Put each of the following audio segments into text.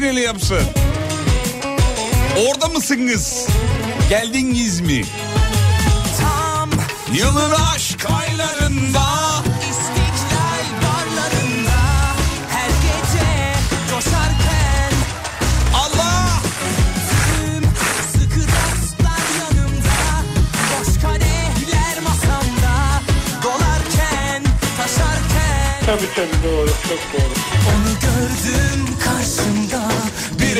Sezon finali yapsın. Orada mısınız? Geldiniz mi? Tam Yılın aşk aylarında İstiklal barlarında her gece coşarken Allah tüm sıkı dostlar yanımda boş kadehler masamda dolarken taşarken Tabii tabii doğru çok doğru. onu gördüm karşımda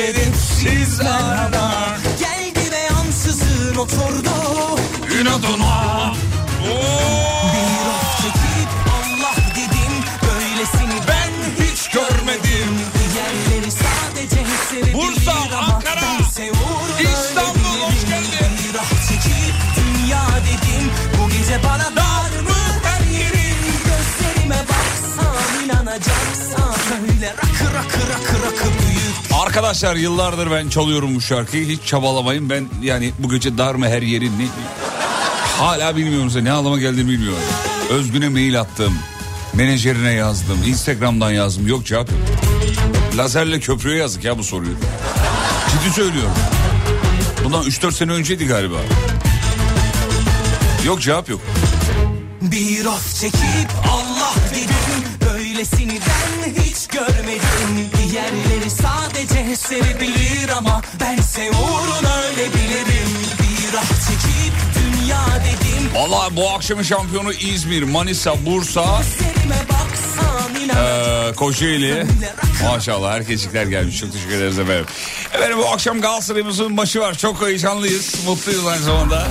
bir edepsiz merhaba geldi ve ansızın oturdu inadına. bir of çekip Allah dedim böylesini ben hiç görmedim. Diğerleri sadece sevebilir Bursa, Ankara, İstanbul, öyle hoş geldin. bir of çekip dünya dedim bu gece bana dar mı her yerin? Gözlerime baksan inanacaksan söyle rakı rakı rakı rakı büyük Arkadaşlar yıllardır ben çalıyorum bu şarkıyı. Hiç çabalamayın. Ben yani bu gece dar mı her yerin ne? Hala bilmiyorum ne anlama geldiğini bilmiyorum. Özgün'e mail attım. Menajerine yazdım. Instagram'dan yazdım. Yok cevap yok. Lazerle köprüye yazdık ya bu soruyu. Ciddi söylüyorum. Bundan 3-4 sene önceydi galiba. Yok cevap yok. Bir of çekip Allah dedim Böylesini ben sadece sevebilir ama Bense uğruna öyle bilirim Bir of çekip dünya dedim Valla bu akşamın şampiyonu İzmir, Manisa, Bursa, Ee, Kocaeli. Maşallah herkeslikler gelmiş. Çok teşekkür ederiz efendim. Efendim bu akşam Galatasaray'ımızın maçı var. Çok heyecanlıyız. Mutluyuz aynı zamanda.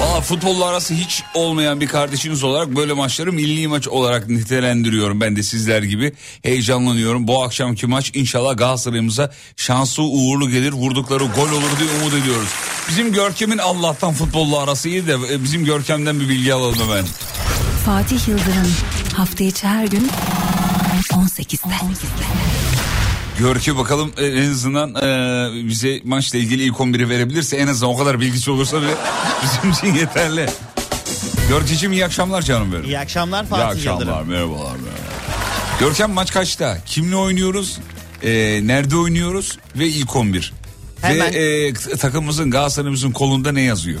Valla futbolla arası hiç olmayan bir kardeşiniz olarak böyle maçları milli maç olarak nitelendiriyorum. Ben de sizler gibi heyecanlanıyorum. Bu akşamki maç inşallah Galatasaray'ımıza şanslı uğurlu gelir. Vurdukları gol olur diye umut ediyoruz. Bizim Görkem'in Allah'tan futbolla arası iyi de e, bizim Görkem'den bir bilgi alalım hemen. Fatih Yıldırım hafta içi her gün 18'de. Görke bakalım e, en azından e, bize maçla ilgili ilk 11'i verebilirse en azından o kadar bilgisi olursa bile bizim için yeterli. Görkeciğim iyi akşamlar canım benim. İyi akşamlar İyi Fatih akşamlar Yıldırım. merhabalar. merhabalar. Görkem maç kaçta? Kimle oynuyoruz? E, nerede oynuyoruz? Ve ilk 11. Hemen- Ve e, takımımızın Galatasaray'ımızın kolunda ne yazıyor?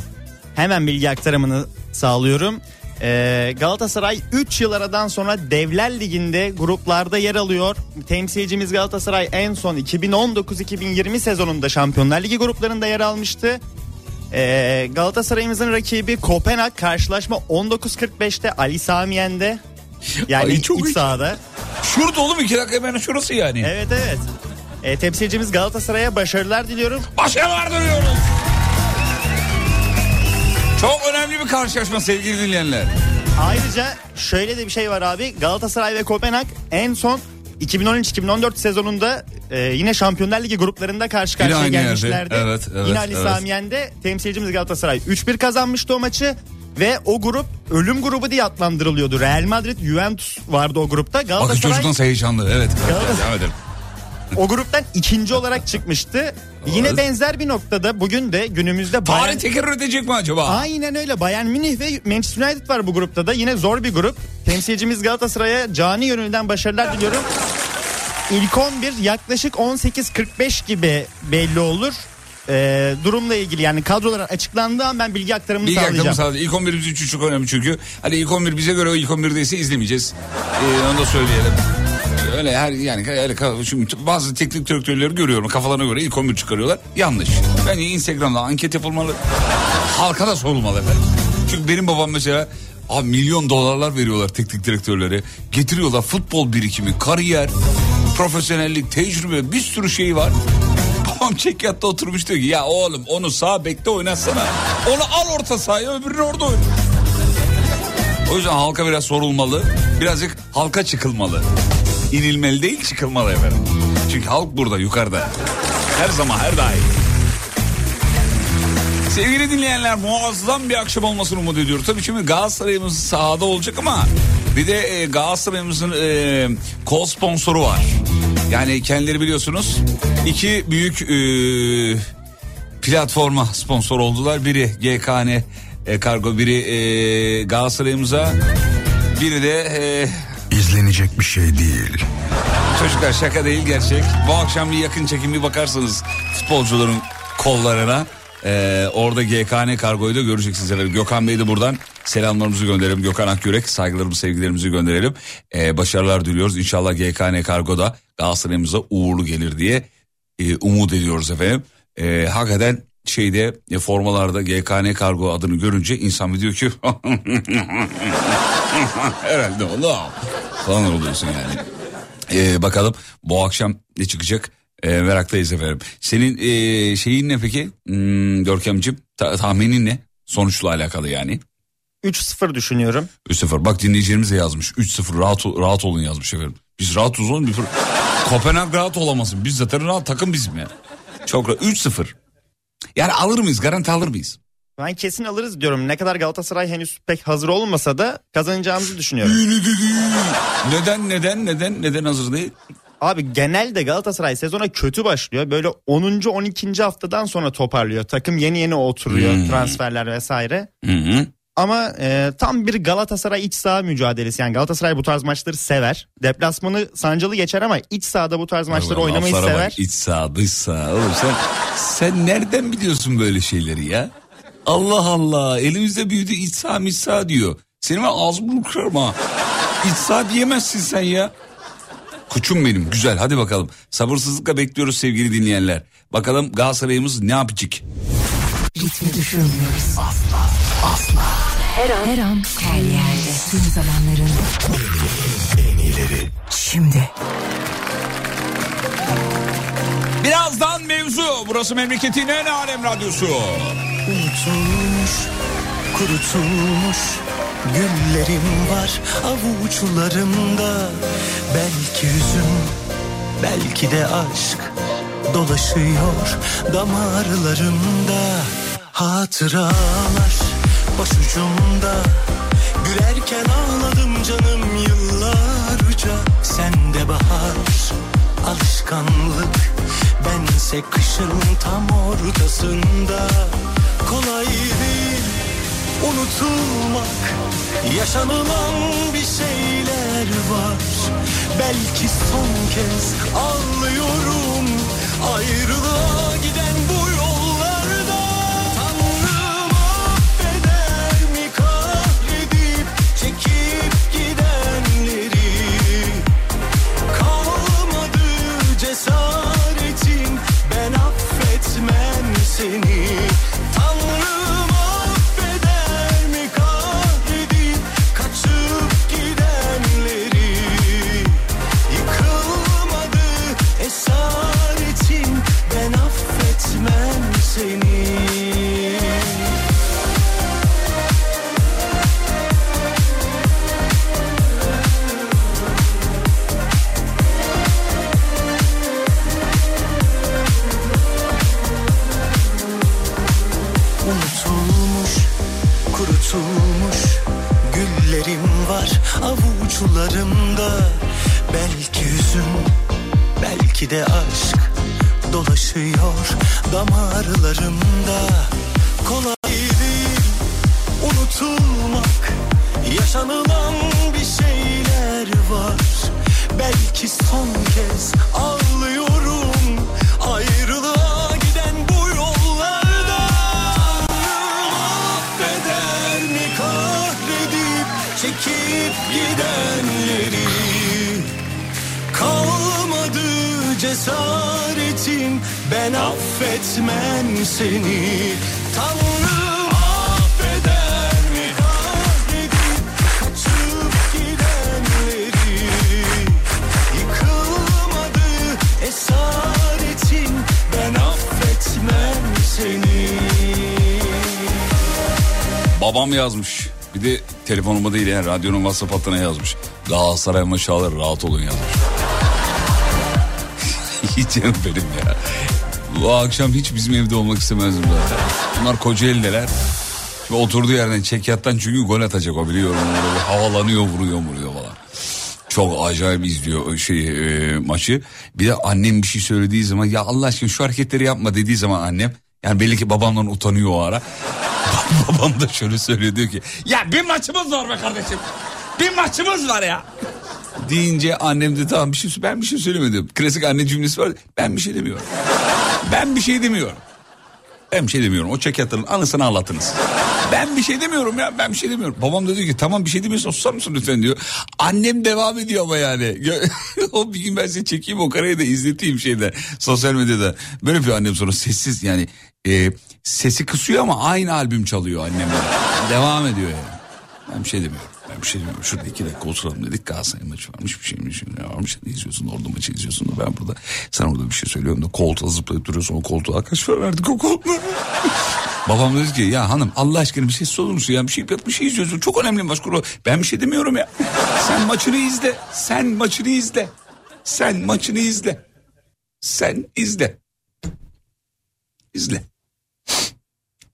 Hemen bilgi aktarımını sağlıyorum. Ee, Galatasaray 3 yıl aradan sonra Devler Ligi'nde gruplarda yer alıyor. Temsilcimiz Galatasaray en son 2019-2020 sezonunda Şampiyonlar Ligi gruplarında yer almıştı. Ee, Galatasaray'ımızın rakibi Kopenhag karşılaşma 19.45'te Ali Samiyen'de. Yani Ay, çok iç iyi. sahada. Şurada oğlum iki dakika hemen şurası yani. Evet evet. E, temsilcimiz Galatasaray'a başarılar diliyorum. Başarılar diliyoruz. Çok önemli bir karşılaşma sevgili dinleyenler. Ayrıca şöyle de bir şey var abi. Galatasaray ve Kopenhag en son 2013-2014 sezonunda e, yine Şampiyonlar Ligi gruplarında karşı Yine karşıya yerde. gelmişlerdi. Evet, evet, yine Ali evet. Sami Yen'de temsilcimiz Galatasaray 3-1 kazanmıştı o maçı. Ve o grup ölüm grubu diye adlandırılıyordu. Real Madrid, Juventus vardı o grupta. Bakın Galatasaray çocuk nasıl heyecanlı. Evet. Galatasaray- Devam edelim. o gruptan ikinci olarak çıkmıştı. Yine benzer bir noktada bugün de günümüzde Tarih Bayern... tekrar edecek mi acaba? Aynen öyle. Bayern Münih ve Manchester United var bu grupta da. Yine zor bir grup. Temsilcimiz Galatasaray'a cani yönünden başarılar diliyorum. İlk 11 yaklaşık 18.45 gibi belli olur. Ee, durumla ilgili yani kadrolar açıklandığı an ben bilgi aktarımını Bilgi sağlayacağım. aktarımı sağlayacak. İlk 11 bizim için çok önemli çünkü. Hani ilk 11 bize göre o ilk 11 değilse izlemeyeceğiz. Ee, onu da söyleyelim. Öyle her yani öyle şimdi bazı teknik direktörleri görüyorum kafalarına göre ilk 11 çıkarıyorlar. Yanlış. Bence Instagram'da anket yapılmalı. Halka da sorulmalı efendim. Çünkü benim babam mesela abi milyon dolarlar veriyorlar teknik direktörlere. Getiriyorlar futbol birikimi, kariyer, profesyonellik, tecrübe bir sürü şey var. Babam çekyatta oturmuş diyor ki ya oğlum onu sağ bekte oynatsana. Onu al orta sahaya öbürünü orada oyna. O yüzden halka biraz sorulmalı. Birazcık halka çıkılmalı. İnilmeli değil çıkılmalı efendim. Çünkü halk burada yukarıda. Her zaman her daim. Sevgili dinleyenler muazzam bir akşam olmasını umut ediyoruz. Tabii şimdi Galatasaray'ımız sahada olacak ama bir de e, Galatasaray'ımızın e, kol sponsoru var. Yani kendileri biliyorsunuz iki büyük e, platforma sponsor oldular. Biri GKN e, Kargo, biri e, Galatasaray'ımıza, biri de e, İzlenecek bir şey değil. Çocuklar şaka değil gerçek. Bu akşam bir yakın çekim bir bakarsanız futbolcuların kollarına. Ee, orada GKN kargoyu da göreceksiniz efendim. Gökhan Bey de buradan selamlarımızı gönderelim. Gökhan Akyürek saygılarımızı sevgilerimizi gönderelim. Ee, başarılar diliyoruz. İnşallah GKN kargoda Galatasaray'ımıza uğurlu gelir diye e, umut ediyoruz efendim. Ee, hakikaten şeyde e, formalarda GKN kargo adını görünce insan diyor ki herhalde oğlum falan oluyorsun yani. Ee, bakalım bu akşam ne çıkacak ee, meraktayız efendim. Senin ee, şeyin ne peki hmm, Görkemciğim Ta- tahminin ne sonuçla alakalı yani. 3-0 düşünüyorum. 3-0 bak dinleyicilerimiz de yazmış 3-0 rahat, rahat olun yazmış efendim. Biz rahat olun bir Kopenhag rahat olamasın biz zaten rahat takım bizim ya. Çok rahat 3-0 yani alır mıyız garanti alır mıyız? Ben kesin alırız diyorum. Ne kadar Galatasaray henüz pek hazır olmasa da kazanacağımızı düşünüyorum. Neden neden neden neden hazır değil? Abi genelde Galatasaray sezona kötü başlıyor. Böyle 10. 12. haftadan sonra toparlıyor. Takım yeni yeni oturuyor. Hmm. Transferler vesaire. Hı hı. Ama e, tam bir Galatasaray iç saha mücadelesi. Yani Galatasaray bu tarz maçları sever. Deplasmanı sancılı geçer ama iç sahada bu tarz maçları Ulan oynamayı sever. Bak, iç sağ dış sağ. Oğlum sen, sen nereden biliyorsun böyle şeyleri ya? Allah Allah elimizde büyüdü iç sağ iç sağ diyor. Senin ben ağzımı kırarım ha. İç sağ diyemezsin sen ya. Kuçum benim güzel hadi bakalım. Sabırsızlıkla bekliyoruz sevgili dinleyenler. Bakalım Galatasaray'ımız ne yapacak? Ritmi düşürmüyoruz. Asla, asla. Her an, her an, her yerde. Tüm zamanların. En iyileri. Şimdi. Birazdan mevzu. Burası memleketin en alem radyosu. Unutulmuş, kurutulmuş güllerim var avuçlarımda. Belki hüzün, belki de aşk dolaşıyor damarlarımda. Hatıralar başucumda, gülerken ağladım canım yıllarca. Sende bahar, alışkanlık, bense kışın tam ortasında. Kolay değil unutulmak. Yaşanılan bir şeyler var. Belki son kez ağlıyorum. Ayrılığa giden bu seni radyonun WhatsApp hattına yazmış. Galatasaray maçı rahat olun yazmış. Hiç benim ya. Bu akşam hiç bizim evde olmak istemezdim zaten. Bunlar Kocaeli'deler. Şimdi oturduğu yerden çekyattan çünkü gol atacak o biliyorum. Böyle havalanıyor vuruyor vuruyor falan. Çok acayip izliyor şey e, maçı. Bir de annem bir şey söylediği zaman ya Allah aşkına şu hareketleri yapma dediği zaman annem yani belli ki babamdan utanıyor o ara. Babam da şöyle söylüyor diyor ki ya bir maçımız var be kardeşim. Bir maçımız var ya. Deyince annem de tamam bir şey ben bir şey söylemedim. Klasik anne cümlesi var. Ben bir şey demiyorum. Ben bir şey demiyorum. Ben bir şey demiyorum. O çekyatların anısını anlatınız. Ben bir şey demiyorum ya ben bir şey demiyorum. Babam da diyor ki tamam bir şey demiyorsun susar mısın lütfen diyor. Annem devam ediyor ama yani. o bir gün ben size çekeyim o kareyi de izleteyim şeyde sosyal medyada. Böyle bir annem sonra sessiz yani e, sesi kısıyor ama aynı albüm çalıyor annem. devam ediyor yani. Ben bir şey demiyorum. Ben bir şey demiyorum. Şurada iki dakika oturalım dedik. Galatasaray maçı varmış bir şeymiş. Ne varmış ne izliyorsun orada maçı izliyorsun da ben burada. Sen orada bir şey söylüyorum da koltuğa zıplayıp duruyorsun. O koltuğa kaç para verdik o koltuğa. Babam dedi ki ya hanım Allah aşkına bir şey olur musun ya bir şey bir şey izliyorsun çok önemli maç kuru. Ben bir şey demiyorum ya. Sen maçını izle. Sen maçını izle. Sen maçını izle. Sen izle. İzle.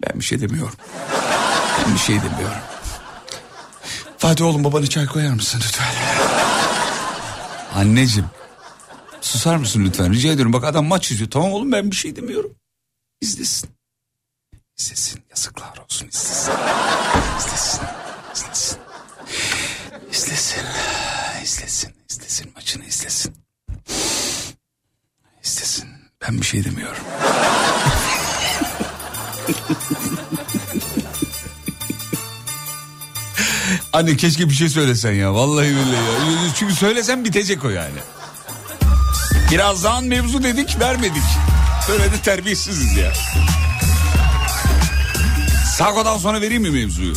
Ben bir şey demiyorum. Ben bir şey demiyorum. Fatih oğlum babana çay koyar mısın lütfen? Anneciğim. Susar mısın lütfen rica ediyorum. Bak adam maç izliyor. Tamam oğlum ben bir şey demiyorum. İzlesin. İzlesin. Yazıklar olsun izlesin. İzlesin. İzlesin. İzlesin. İzlesin. İzlesin. Maçını izlesin. İzlesin. Ben bir şey demiyorum. Anne keşke bir şey söylesen ya. Vallahi billahi ya. Çünkü söylesen bitecek o yani. Birazdan mevzu dedik vermedik. Böyle de terbiyesiziz ya. Sago'dan sonra vereyim mi mevzuyu?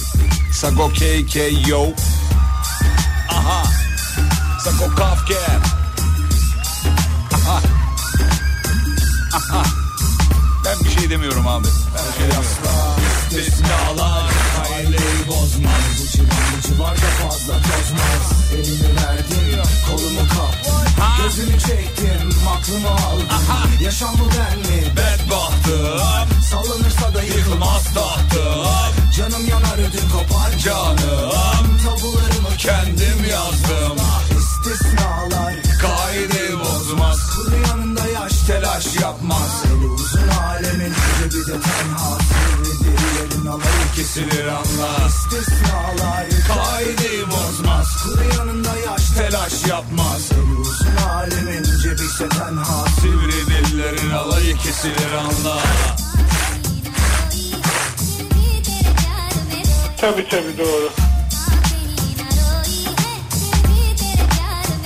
Sago KK yo. Aha. Sago Kafke. Aha. Aha. Ben bir şey demiyorum abi. Ben bir şey demiyorum. İstisnalar aileyi bozmaz. Bu civan bu civarda fazla tozmaz. Elini verdim kolumu kaptım. Gözünü çektim aklımı aldım. Yaşam bu ben mi? Bedbahtım. Sallanırsa da yıkılmaz tahtım. Canım yanar ödüm kopar canım. Tabularımı kendim yazdım. İstisnalar kaideyi bozmaz. Kuru yanında yaş telaş yapmaz. Eli uzun alemin bir de tenha. Alayı kesilir anla. İstisnalar kaideyi bozmaz. Kuru yanında yaş telaş yapmaz. Eli uzun alemin cebi ise tenha. Sivri dillerin alayı kesilir anla. Tabii tabii doğru.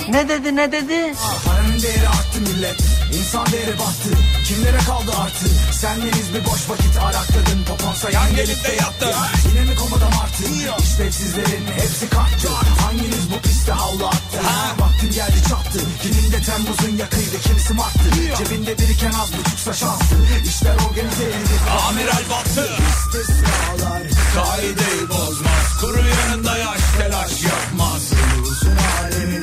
Ne dedi ne dedi? Paranın değeri arttı millet İnsan değeri battı Kimlere kaldı artı? Sendeniz bir boş vakit arakladın Poponsa yan gelip de yattı. Yine mi komadam artı İşlevsizlerin hepsi kalktı Hanginiz bu piste havlu attı? Ha? Vaktim geldi çattı. Gününde Temmuz'un yakıydı kimsi marttı. Cebinde biriken az buçuksa şanstı İşler organize edildi. Amiral battı. İstisnalar kaideyi bozmaz. Kuru yanında yaş telaş yapmaz. Rusun alemin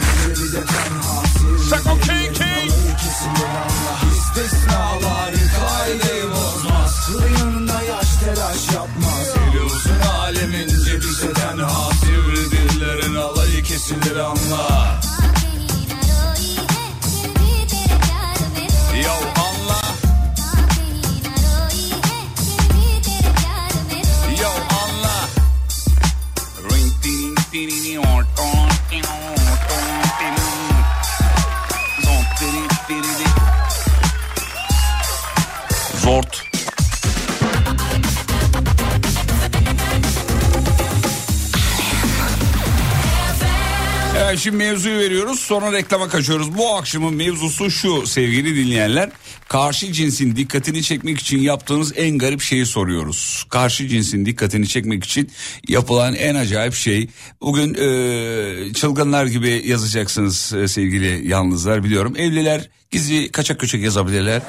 şimdi mevzuyu veriyoruz sonra reklama kaçıyoruz. Bu akşamın mevzusu şu sevgili dinleyenler. Karşı cinsin dikkatini çekmek için yaptığınız en garip şeyi soruyoruz. Karşı cinsin dikkatini çekmek için yapılan en acayip şey. Bugün e, çılgınlar gibi yazacaksınız e, sevgili yalnızlar biliyorum. Evliler gizli kaçak köçek yazabilirler.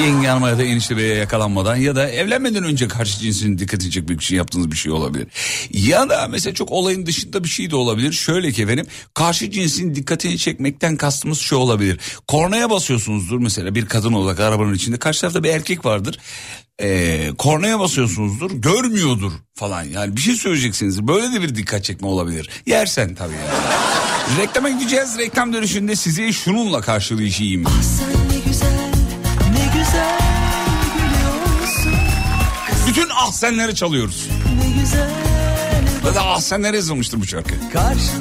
Yenge hanıma ya da enişte beye yakalanmadan ya da evlenmeden önce karşı cinsin dikkatini çekmek için yaptığınız bir şey olabilir. Ya da mesela çok olayın dışında bir şey de olabilir. Şöyle ki efendim karşı cinsin dikkatini çekmekten kastımız şu olabilir. Kornaya basıyorsunuzdur mesela bir kadın olarak arabanın içinde karşı tarafta bir erkek vardır. Ee, kornaya basıyorsunuzdur görmüyordur falan yani bir şey söyleyeceksiniz böyle de bir dikkat çekme olabilir. Yersen tabii yani. Reklama gideceğiz reklam dönüşünde sizi şununla karşılayacağım. Sen ne güzel, ne güzel. Bütün ahsenleri çalıyoruz. Ne güzel Ve de ahsenlere yazılmıştır bu şarkı.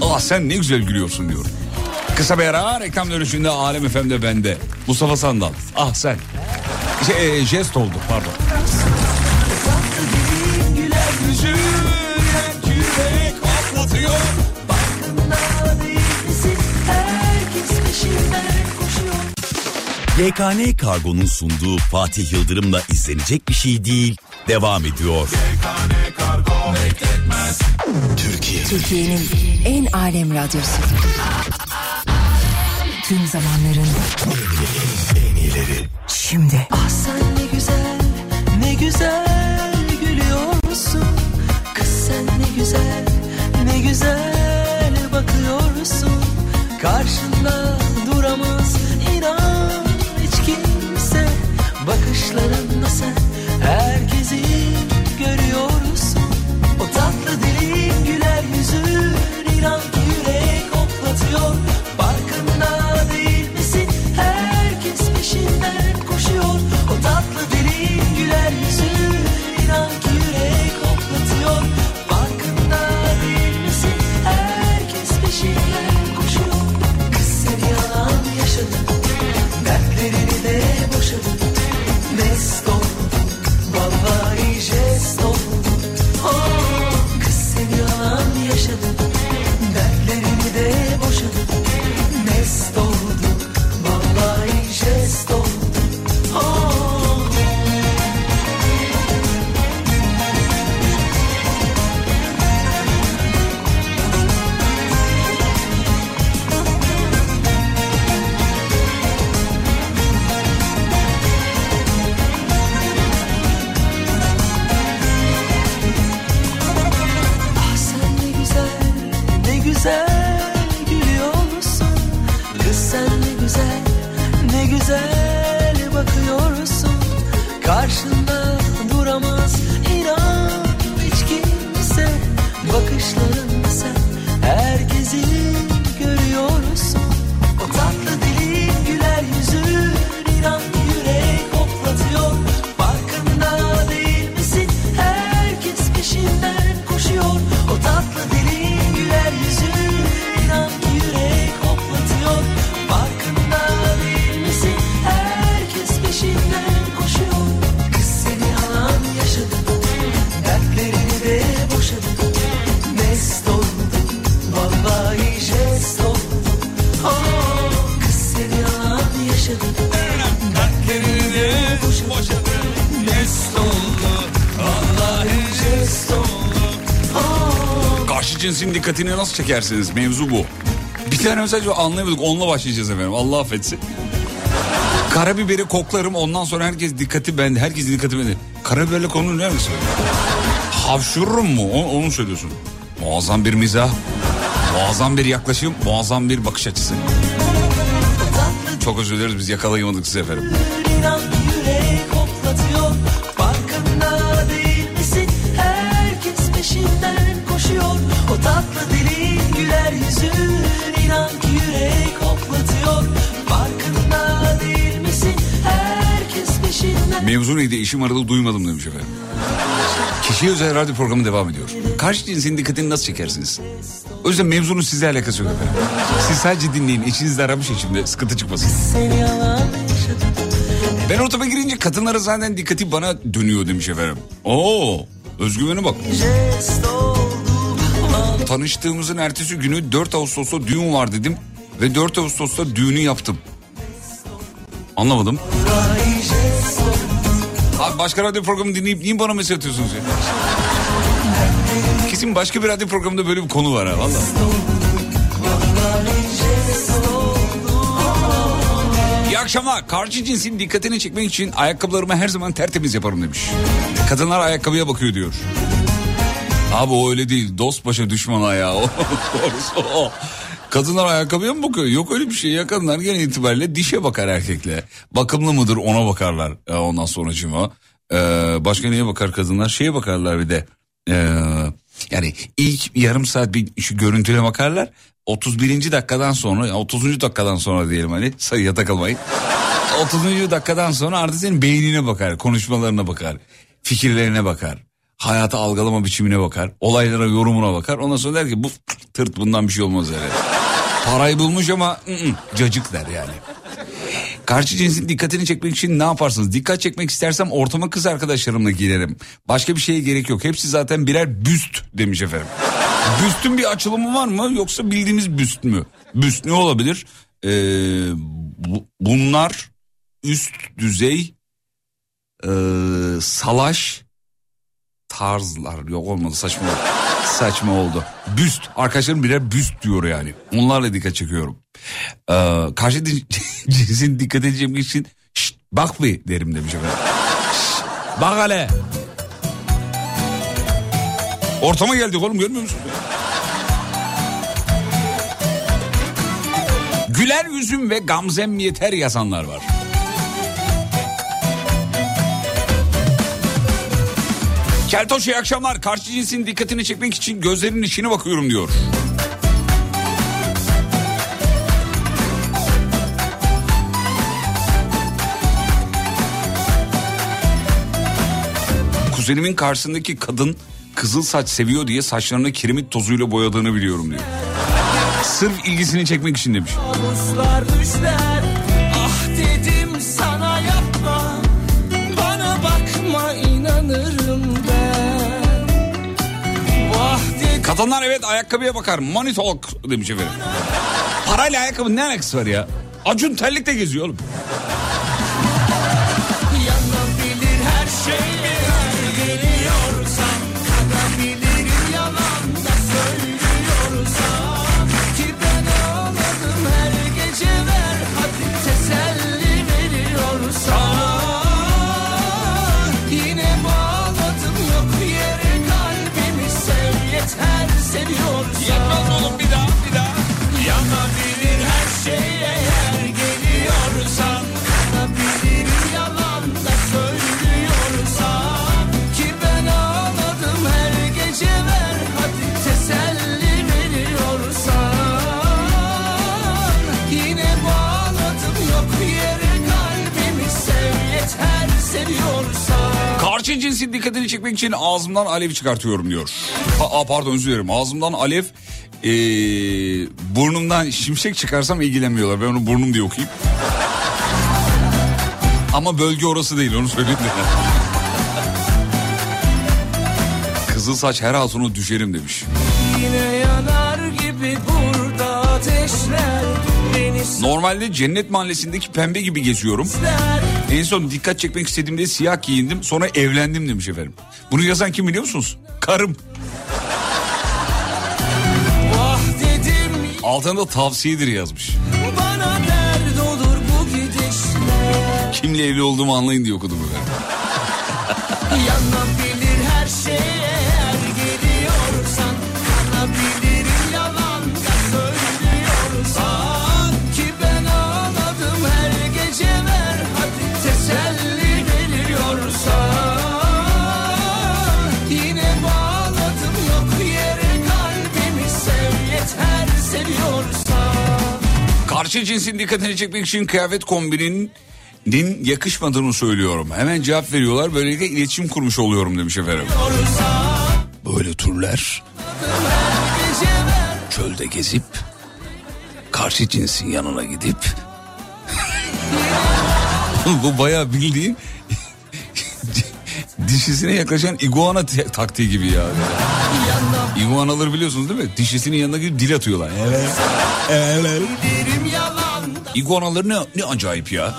Ah sen ne güzel gülüyorsun diyor. Kısa bir ara reklam dönüşünde Alem FM'de bende. Mustafa Sandal. Ah sen. Şey, e, jest oldu pardon. güler yüzü yürek YKN Kargo'nun sunduğu Fatih Yıldırım'la izlenecek bir şey değil. Devam ediyor. Türkiye Türkiye'nin en alem radyosu. Tüm zamanların en iyileri. şimdi. Ah sen ne güzel, ne güzel gülüyorsun. Kız sen ne güzel, ne güzel bakıyorsun. Karşında inan yürek hoplatıyor. Cinsin dikkatini nasıl çekersiniz? Mevzu bu. Bir tane mesaj var anlayamadık. Onunla başlayacağız efendim. Allah affetsin. Karabiberi koklarım ondan sonra herkes dikkati bende. Herkes dikkati bende. Karabiberle konu ne misin? Havşururum mu? O- Onu söylüyorsun. Muazzam bir mizah. Muazzam bir yaklaşım. Muazzam bir bakış açısı. Çok özür dileriz biz yakalayamadık sizi efendim. İnan yürek tatlı dilin güler yüzün inan ki yürek hoplatıyor. Farkında değil misin? Herkes peşinden Mevzu neydi? Eşim aradı duymadım demiş efendim. Kişiye özel radyo programı devam ediyor. Karşı cinsin dikkatini nasıl çekersiniz? O yüzden mevzunun sizle alakası yok efendim. Siz sadece dinleyin. Eşiniz de aramış şimdi sıkıntı çıkmasın. Ben ortama girince kadınlara zaten dikkati bana dönüyor demiş efendim. Oo, özgüvene bak. Tanıştığımızın ertesi günü 4 Ağustos'ta düğün var dedim ve 4 Ağustos'ta düğünü yaptım. Anlamadım. Abi başka radyo programı dinleyip niye bana mesaj atıyorsunuz ya? Kesin başka bir radyo programında böyle bir konu var ha valla. İyi akşamlar. Karşı cinsin dikkatini çekmek için ayakkabılarımı her zaman tertemiz yaparım demiş. Kadınlar ayakkabıya bakıyor diyor. Abi o öyle değil. Dost başa düşman ayağı. O. Kadınlar ayakkabıya mı bakıyor? Yok öyle bir şey ya. Kadınlar genel itibariyle dişe bakar erkekle. Bakımlı mıdır ona bakarlar. Ee, ondan sonra cima. Ee, başka neye bakar kadınlar? Şeye bakarlar bir de. Ee, yani ilk yarım saat bir şu görüntüye bakarlar. 31. dakikadan sonra yani 30. dakikadan sonra diyelim hani sayıya takılmayın. 30. dakikadan sonra artık senin beynine bakar, konuşmalarına bakar, fikirlerine bakar. Hayata algılama biçimine bakar, olaylara yorumuna bakar. Ondan sonra der ki bu tırt bundan bir şey olmaz herhalde. Parayı bulmuş ama ı -ı, cacık der yani. Karşı cinsin dikkatini çekmek için ne yaparsınız? Dikkat çekmek istersem ortama kız arkadaşlarımla girerim. Başka bir şeye gerek yok. Hepsi zaten birer büst demiş efendim. Büstün bir açılımı var mı yoksa bildiğimiz büst mü? Büst ne olabilir? Ee, bu- bunlar üst düzey ee, salaş tarzlar yok olmadı saçma oldu. saçma oldu. Büst arkadaşlarım birer büst diyor yani. Onlarla dikkat çekiyorum. Ee, karşı cinsin dikkat edeceğim için "Şşt, bak bir derim demiş efendim. Bak hele. Ortama geldik oğlum görmüyor musun? Güler yüzüm ve gamzem yeter yazanlar var. Keltoş iyi akşamlar. Karşı cinsin dikkatini çekmek için gözlerinin içine bakıyorum diyor. Kuzenimin karşısındaki kadın kızıl saç seviyor diye saçlarını kiremit tozuyla boyadığını biliyorum diyor. Sırf ilgisini çekmek için demiş. Kabuslar düşler Kadınlar evet ayakkabıya bakar. Money talk demiş efendim. Parayla ayakkabının ne alakası var ya? Acun terlikte geziyor oğlum. Cinsin dikkatini çekmek için ağzımdan alev çıkartıyorum diyor. Aa, pardon özür dilerim. Ağzımdan alev ee, burnumdan şimşek çıkarsam ilgilenmiyorlar. Ben onu burnum diye okuyayım. Ama bölge orası değil onu söyleyeyim de. Kızıl saç her hatunu düşerim demiş. Yine Normalde cennet mahallesindeki pembe gibi geziyorum. En son dikkat çekmek istediğimde siyah giyindim sonra evlendim demiş efendim. Bunu yazan kim biliyor musunuz? Karım. Dedim Altında tavsiyedir yazmış. bana dert olur bu gidişler Kimle evli olduğumu anlayın diye okudum efendim. Karşı cinsin dikkatini çekmek için kıyafet kombinin din yakışmadığını söylüyorum. Hemen cevap veriyorlar. Böylelikle iletişim kurmuş oluyorum demiş efendim. Böyle ver çölde gezip karşı cinsin yanına gidip Bu bayağı bildiğin dişisine yaklaşan iguana taktiği gibi ya. İguanaları biliyorsunuz değil mi? Dişisinin yanına gidip dil atıyorlar. Evet. Evet. İguanaları ne, ne acayip ya.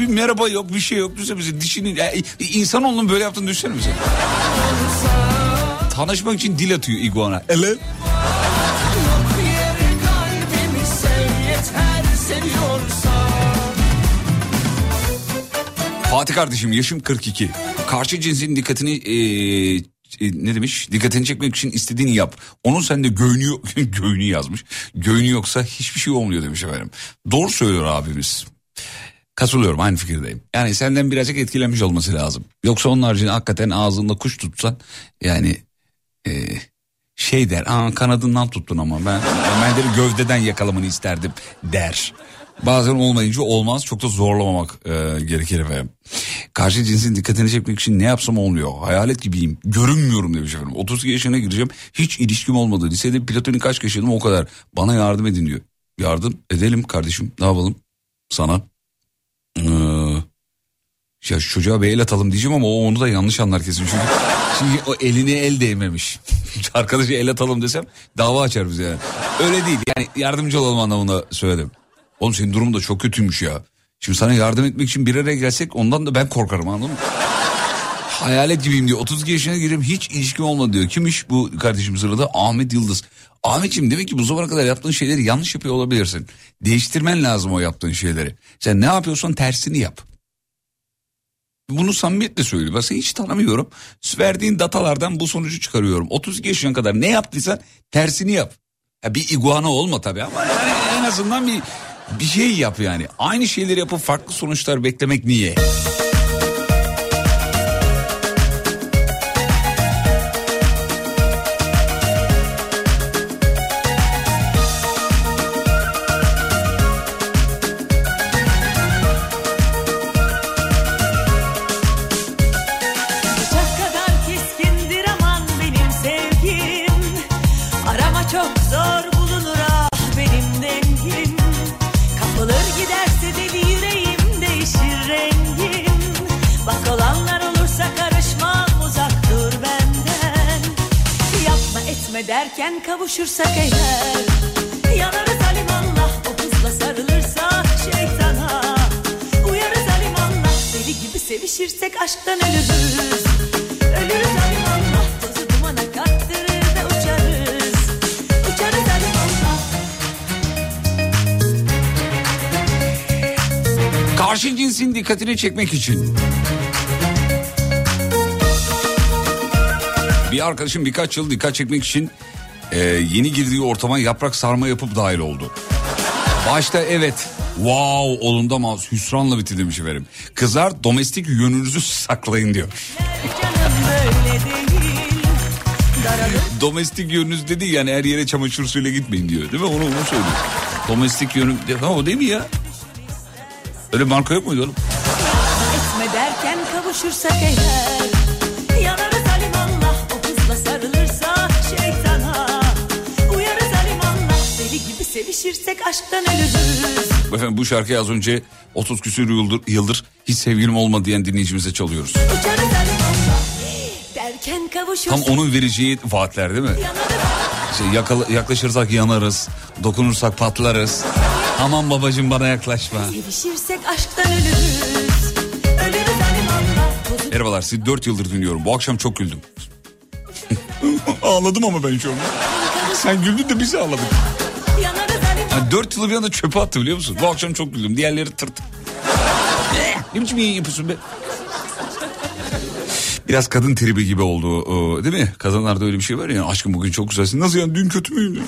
Bir merhaba yok bir şey yok. Düşünsene dişinin... Ya, insanoğlunun böyle yaptığını düşünsene bize. Tanışmak için dil atıyor iguana. Evet. Fatih kardeşim yaşım 42. Karşı cinsin dikkatini eee, e, ne demiş? Dikkatini çekmek için istediğini yap. Onun sende göğünü göğünü yazmış. Göğünü yoksa hiçbir şey olmuyor demiş efendim. Doğru söylüyor abimiz. Katılıyorum aynı fikirdeyim. Yani senden birazcık etkilenmiş olması lazım. Yoksa onun haricinde hakikaten ağzında kuş tutsan yani e, şey der. Aa kanadından tuttun ama ben ben de gövdeden yakalamanı isterdim der. Bazen olmayınca olmaz çok da zorlamamak e, gerekir efendim. Karşı cinsin dikkatini çekmek için ne yapsam olmuyor. Hayalet gibiyim. Görünmüyorum demiş efendim. 32 yaşına gireceğim. Hiç ilişkim olmadı. Lisede platonik kaç yaşadım o kadar. Bana yardım edin diyor. Yardım edelim kardeşim. Ne yapalım? Sana. Ee, ya çocuğa bir el atalım diyeceğim ama o onu da yanlış anlar kesin. Çünkü, çünkü o eline el değmemiş. Arkadaşa el atalım desem dava açar bize yani. Öyle değil yani yardımcı olalım anlamında söyledim. Oğlum senin durumun da çok kötüymüş ya. Şimdi sana yardım etmek için bir araya gelsek ondan da ben korkarım anladın mı? Hayalet gibiyim diyor. 32 yaşına gireyim hiç ilişkim olmadı diyor. Kimmiş bu kardeşim sırada? Ahmet Yıldız. Ahmetciğim demek ki bu zamana kadar yaptığın şeyleri yanlış yapıyor olabilirsin. Değiştirmen lazım o yaptığın şeyleri. Sen ne yapıyorsan tersini yap. Bunu samimiyetle söylüyorum. Ben seni hiç tanımıyorum. Verdiğin datalardan bu sonucu çıkarıyorum. 32 yaşına kadar ne yaptıysan tersini yap. Ya bir iguana olma tabii ama yani en azından bir bir şey yap yani. Aynı şeyleri yapıp farklı sonuçlar beklemek niye? Kavuşursak eğer Yanarız alimallah o hızla sarılırsa şeytana. Uyarız alimallah deli gibi sevişirsek aşktan ölürüz. Ölürüz alimallah tozu dumana kattırır da uçarız. Uçarız alimallah Karşı cinsin dikkatini çekmek için. Bir arkadaşım birkaç yıl dikkat çekmek için e, yeni girdiği ortama yaprak sarma yapıp dahil oldu. Başta evet wow olunda ama hüsranla bitti demiş efendim. Kızlar domestik yönünüzü saklayın diyor. Domestik yönünüz dedi yani her yere çamaşır suyuyla gitmeyin diyor değil mi? Onu, onu söylüyor. Domestik yönü ha, o değil mi ya? Öyle marka yok muydu oğlum? etme derken kavuşursak eğer sevişirsek aşktan ölürüz Efendim bu şarkıyı az önce 30 küsür yıldır, yıldır hiç sevgilim olmadı diyen dinleyicimize çalıyoruz. Tam onun vereceği vaatler değil mi? Şey, yakala- yaklaşırsak yanarız, dokunursak patlarız. Aman babacığım bana yaklaşma. sevişirsek aşktan ölürüz Ölürüz Merhabalar sizi 4 yıldır dinliyorum. Bu akşam çok güldüm. Ağladım ama ben şu an. Sen güldün de biz ağladık. Yani 4 yılı bir anda çöpe attı biliyor musun? Bu akşam çok güldüm. Diğerleri tırt. Ne? Biçim yayın yapıyorsun be? Biraz kadın tribi gibi oldu değil mi? Kadınlarda öyle bir şey var ya aşkım bugün çok güzelsin. Nasıl yani dün kötü müydün?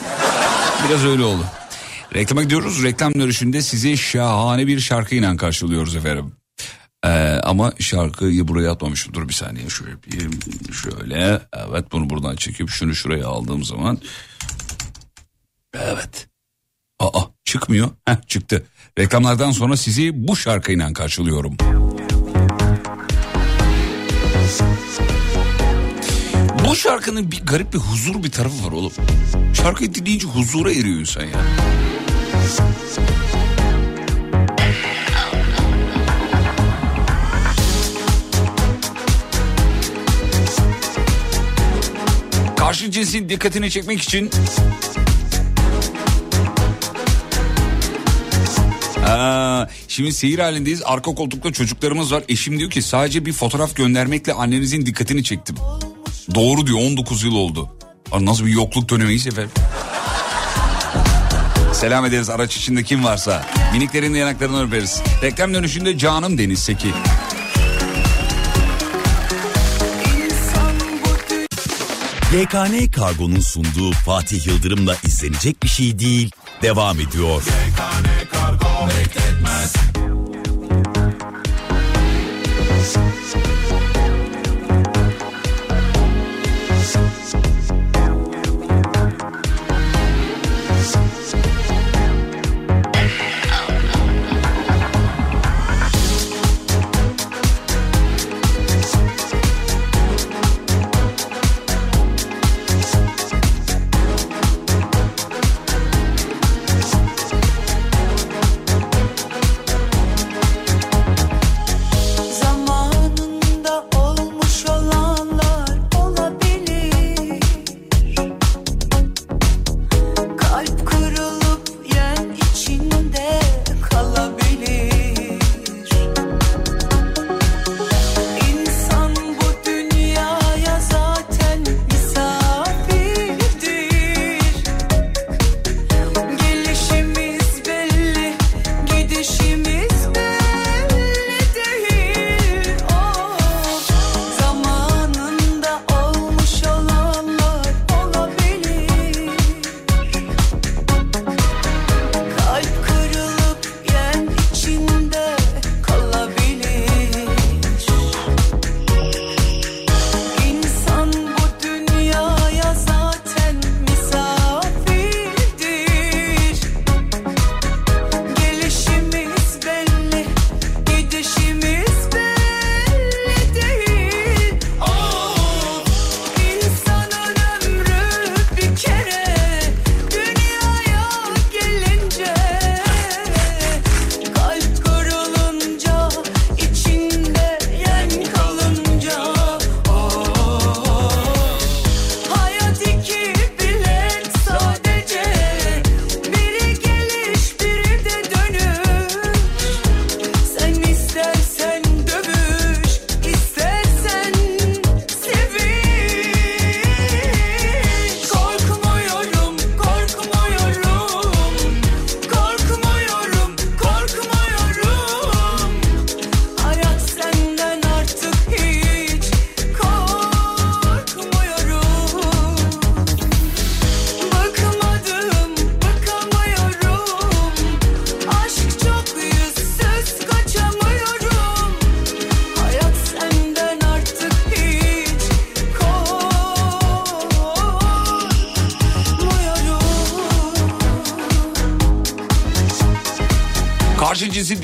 Biraz öyle oldu. Reklama gidiyoruz. Reklam dönüşünde sizi şahane bir şarkıyla karşılıyoruz efendim. Ee, ama şarkıyı buraya atmamışım. Dur bir saniye şöyle yapayım. Şöyle. Evet bunu buradan çekip şunu şuraya aldığım zaman. Evet. Aa çıkmıyor. Heh çıktı. Reklamlardan sonra sizi bu şarkıyla karşılıyorum. Bu şarkının bir garip bir huzur bir tarafı var oğlum. Şarkıyı dinleyince huzura eriyor insan ya. Karşı cinsin dikkatini çekmek için Aa, şimdi seyir halindeyiz. Arka koltukta çocuklarımız var. Eşim diyor ki sadece bir fotoğraf göndermekle annenizin dikkatini çektim. Doğru diyor 19 yıl oldu. Aa, nasıl bir yokluk dönemeyiz efendim. Selam ederiz araç içinde kim varsa. Miniklerin de yanaklarını öperiz. Reklam dönüşünde canım Deniz Seki. YKN Kargo'nun sunduğu Fatih Yıldırım'la izlenecek bir şey değil. Devam ediyor. I'll make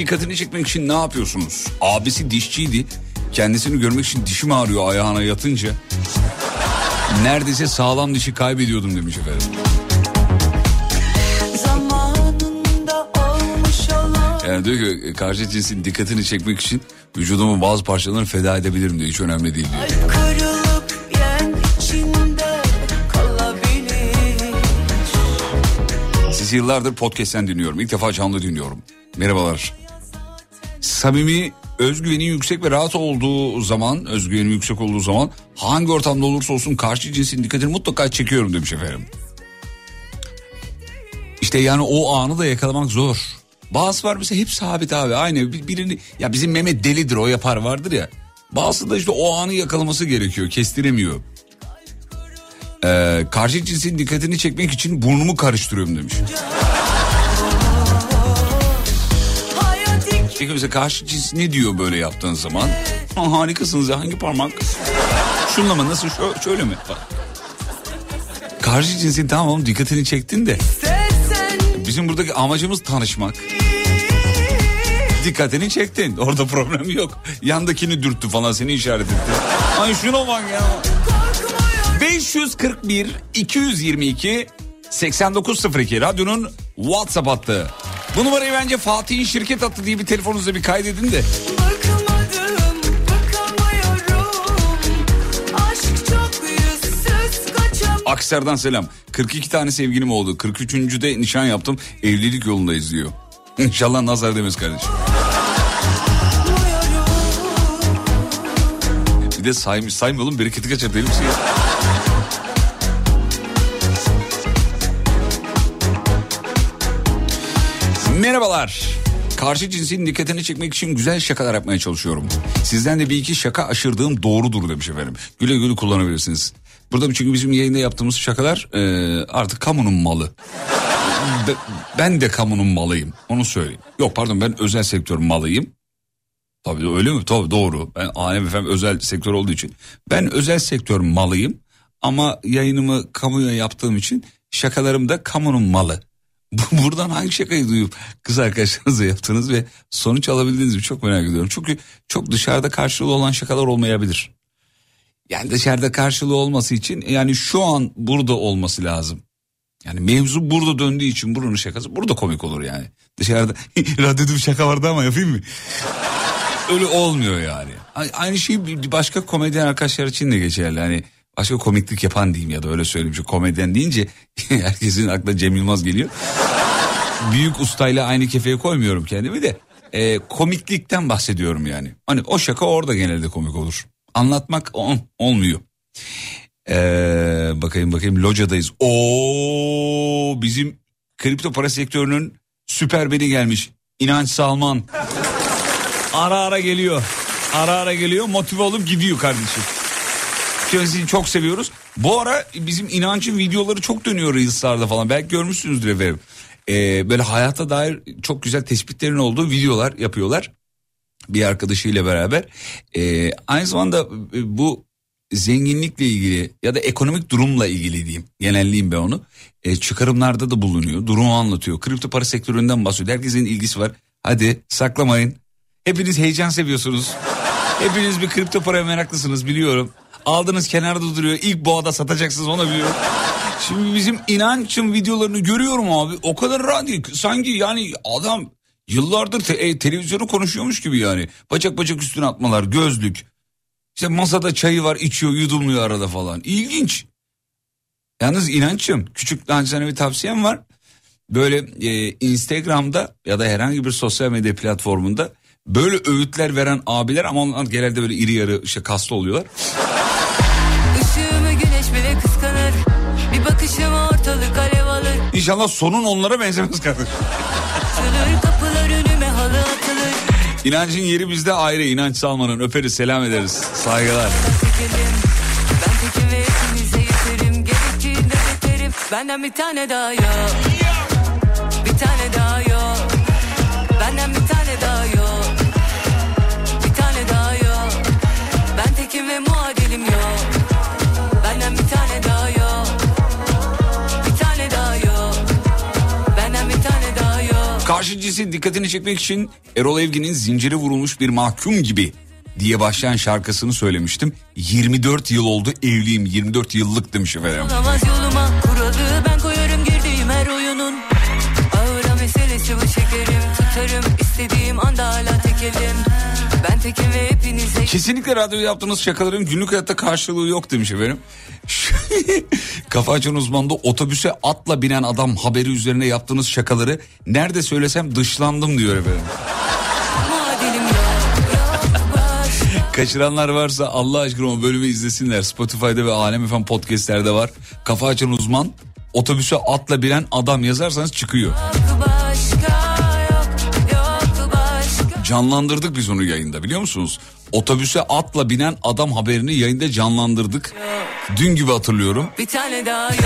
dikkatini çekmek için ne yapıyorsunuz? Abisi dişçiydi. Kendisini görmek için dişim ağrıyor ayağına yatınca. Neredeyse sağlam dişi kaybediyordum demiş efendim. Yani diyor ki karşı cinsin dikkatini çekmek için vücudumun bazı parçalarını feda edebilirim diyor. Hiç önemli değil diyor. Sizi yıllardır podcast'ten dinliyorum. İlk defa canlı dinliyorum. Merhabalar. Samimi, özgüveni yüksek ve rahat olduğu zaman, özgüveni yüksek olduğu zaman hangi ortamda olursa olsun karşı cinsin dikkatini mutlaka çekiyorum demiş efendim. İşte yani o anı da yakalamak zor. Bazı var mesela hep sabit abi aynı Bir- birini ya bizim Mehmet delidir o yapar vardır ya. Bazısı da işte o anı yakalaması gerekiyor kestiremiyor. Ee, karşı cinsin dikkatini çekmek için burnumu karıştırıyorum demiş. Peki mesela karşı cins ne diyor böyle yaptığın zaman? Ha, harikasınız ya hangi parmak? Şunla mı nasıl şö- şöyle mi? Karşı cinsin tamam dikkatini çektin de bizim buradaki amacımız tanışmak. Dikkatini çektin orada problem yok. Yandakini dürttü falan seni işaret etti. Ay şuna bak ya. 541 222 8902 radyonun WhatsApp hattı. Bu numarayı bence Fatih'in şirket hattı diye bir telefonunuza bir kaydedin de kaçamıyorum Aksar'dan selam. 42 tane sevgilim oldu. 43. de nişan yaptım. Evlilik yolundayız diyor. İnşallah nazar demez kardeşim. Bir de saymış saymayalım bereketi kaçar değil misin ya? Merhabalar. Karşı cinsin dikkatini çekmek için güzel şakalar yapmaya çalışıyorum. Sizden de bir iki şaka aşırdığım doğrudur demiş efendim. Güle güle kullanabilirsiniz. Burada çünkü bizim yayında yaptığımız şakalar e, artık kamunun malı. Be- ben de kamunun malıyım onu söyleyeyim. Yok pardon ben özel sektör malıyım. Tabii öyle mi? Tabii doğru. Ben efendim özel sektör olduğu için. Ben özel sektör malıyım ama yayınımı kamuya yaptığım için şakalarım da kamunun malı. Bu- Buradan hangi şakayı duyup kız arkadaşlarınızla yaptınız ve sonuç alabildiniz mi çok merak ediyorum. Çünkü çok dışarıda karşılığı olan şakalar olmayabilir. Yani dışarıda karşılığı olması için yani şu an burada olması lazım. Yani mevzu burada döndüğü için buranın şakası burada komik olur yani. Dışarıda radyoda bir şaka vardı ama yapayım mı? Öyle olmuyor yani. Aynı şey başka komedyen arkadaşlar için de geçerli. Hani başka komiklik yapan diyeyim ya da öyle söyleyeyim. Çünkü komedyen deyince herkesin aklına Cem Yılmaz geliyor. Büyük ustayla aynı kefeye koymuyorum kendimi de. e, komiklikten bahsediyorum yani. Hani o şaka orada genelde komik olur. Anlatmak on, olmuyor. Ee, bakayım bakayım locadayız. Oo bizim kripto para sektörünün süper beni gelmiş. İnanç Salman. Ara ara geliyor. Ara ara geliyor motive olup gidiyor kardeşim. Kendisini çok seviyoruz. Bu ara bizim inancın videoları çok dönüyor Reels'larda falan. Belki görmüşsünüzdür efendim. Ee, böyle hayata dair çok güzel tespitlerin olduğu videolar yapıyorlar. Bir arkadaşıyla beraber. Ee, aynı zamanda e, bu zenginlikle ilgili ya da ekonomik durumla ilgili diyeyim. Genelleyeyim ben onu. Ee, çıkarımlarda da bulunuyor. Durumu anlatıyor. Kripto para sektöründen bahsediyor. Herkesin ilgisi var. Hadi saklamayın. Hepiniz heyecan seviyorsunuz. Hepiniz bir kripto paraya meraklısınız biliyorum. Aldınız kenarda duruyor. İlk boğada satacaksınız onu biliyorum. Şimdi bizim inançın videolarını görüyorum abi. O kadar değil. Sanki yani adam yıllardır te- e, televizyonu konuşuyormuş gibi yani. Bacak bacak üstüne atmalar, gözlük. İşte masada çayı var içiyor yudumluyor arada falan. İlginç. Yalnız inançım küçük naçizane bir tavsiyem var. Böyle e, Instagram'da ya da herhangi bir sosyal medya platformunda böyle öğütler veren abiler ama onlar genelde böyle iri yarı işte kaslı oluyorlar. İnşallah sonun onlara benzemez kardeşim. İnancın yeri bizde ayrı. İnanç Salman'ın öperiz selam ederiz. Saygılar. Benden bir tane daha yok Bir tane daha yok Benden bir tane daha yok Bir tane daha yok Ben tekim ve muadilim yok Karşı cinsin dikkatini çekmek için Erol Evgin'in zinciri vurulmuş bir mahkum gibi diye başlayan şarkısını söylemiştim. 24 yıl oldu evliyim 24 yıllık demiş efendim. Ben koyarım girdiğim her oyunun Ağıra meselesi bu şekerim tutarım istediğim anda hala tekelim Kesinlikle radyoda yaptığınız şakaların günlük hayatta karşılığı yok demiş efendim. Kafa açan uzmanda otobüse atla binen adam haberi üzerine yaptığınız şakaları nerede söylesem dışlandım diyor efendim. Kaçıranlar varsa Allah aşkına o bölümü izlesinler. Spotify'da ve Alem FM podcastlerde var. Kafa açan uzman otobüse atla binen adam yazarsanız çıkıyor. Canlandırdık biz onu yayında biliyor musunuz? Otobüse atla binen adam haberini yayında canlandırdık. Dün gibi hatırlıyorum. Bir tane daha yok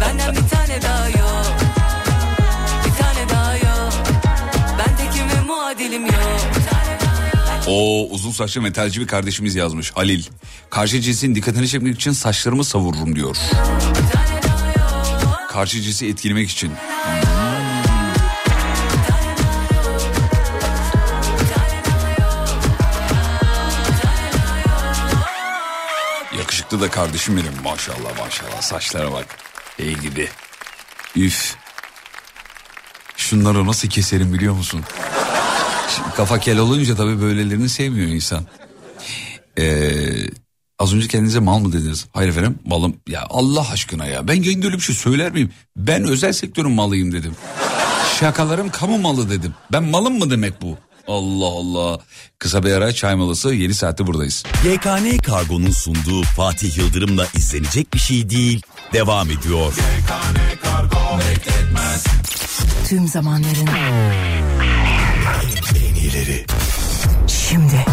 Benden bir tane daha yok Bir tane daha yok Ben tekim ve muadilim yok O uzun saçlı metalci bir kardeşimiz yazmış Halil. Karşı cinsin dikkatini çekmek için saçlarımı savururum diyor. Karşı cinsi etkilemek için. Yakışıklı da kardeşim benim maşallah maşallah saçlara bak. İyi gibi. Üf. Şunları nasıl keserim biliyor musun? Şimdi kafa kel olunca tabii böylelerini sevmiyor insan. Ee, Az önce kendinize mal mı dediniz? Hayır efendim malım. Ya Allah aşkına ya ben yayında öyle bir şey söyler miyim? Ben özel sektörün malıyım dedim. Şakalarım kamu malı dedim. Ben malım mı demek bu? Allah Allah. Kısa bir ara çay molası 7 saatte buradayız. YKN Kargo'nun sunduğu Fatih Yıldırım'la izlenecek bir şey değil. Devam ediyor. Tüm zamanların En iyileri. şimdi.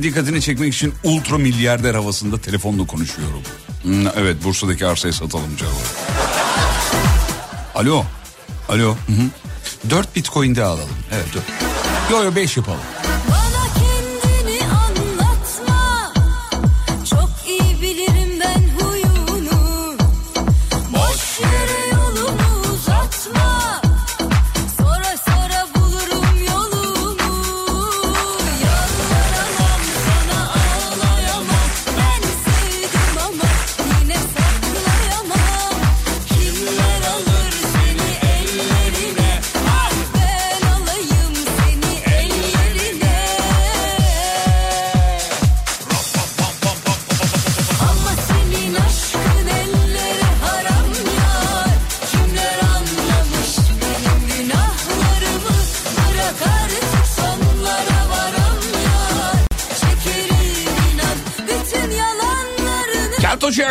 Cinsin dikkatini çekmek için ultra milyarder havasında telefonla konuşuyorum. Hmm, evet Bursa'daki arsayı satalım canım. Alo. Alo. Hı hı. 4 bitcoin de alalım. Evet 4. Yo yo 5 yapalım.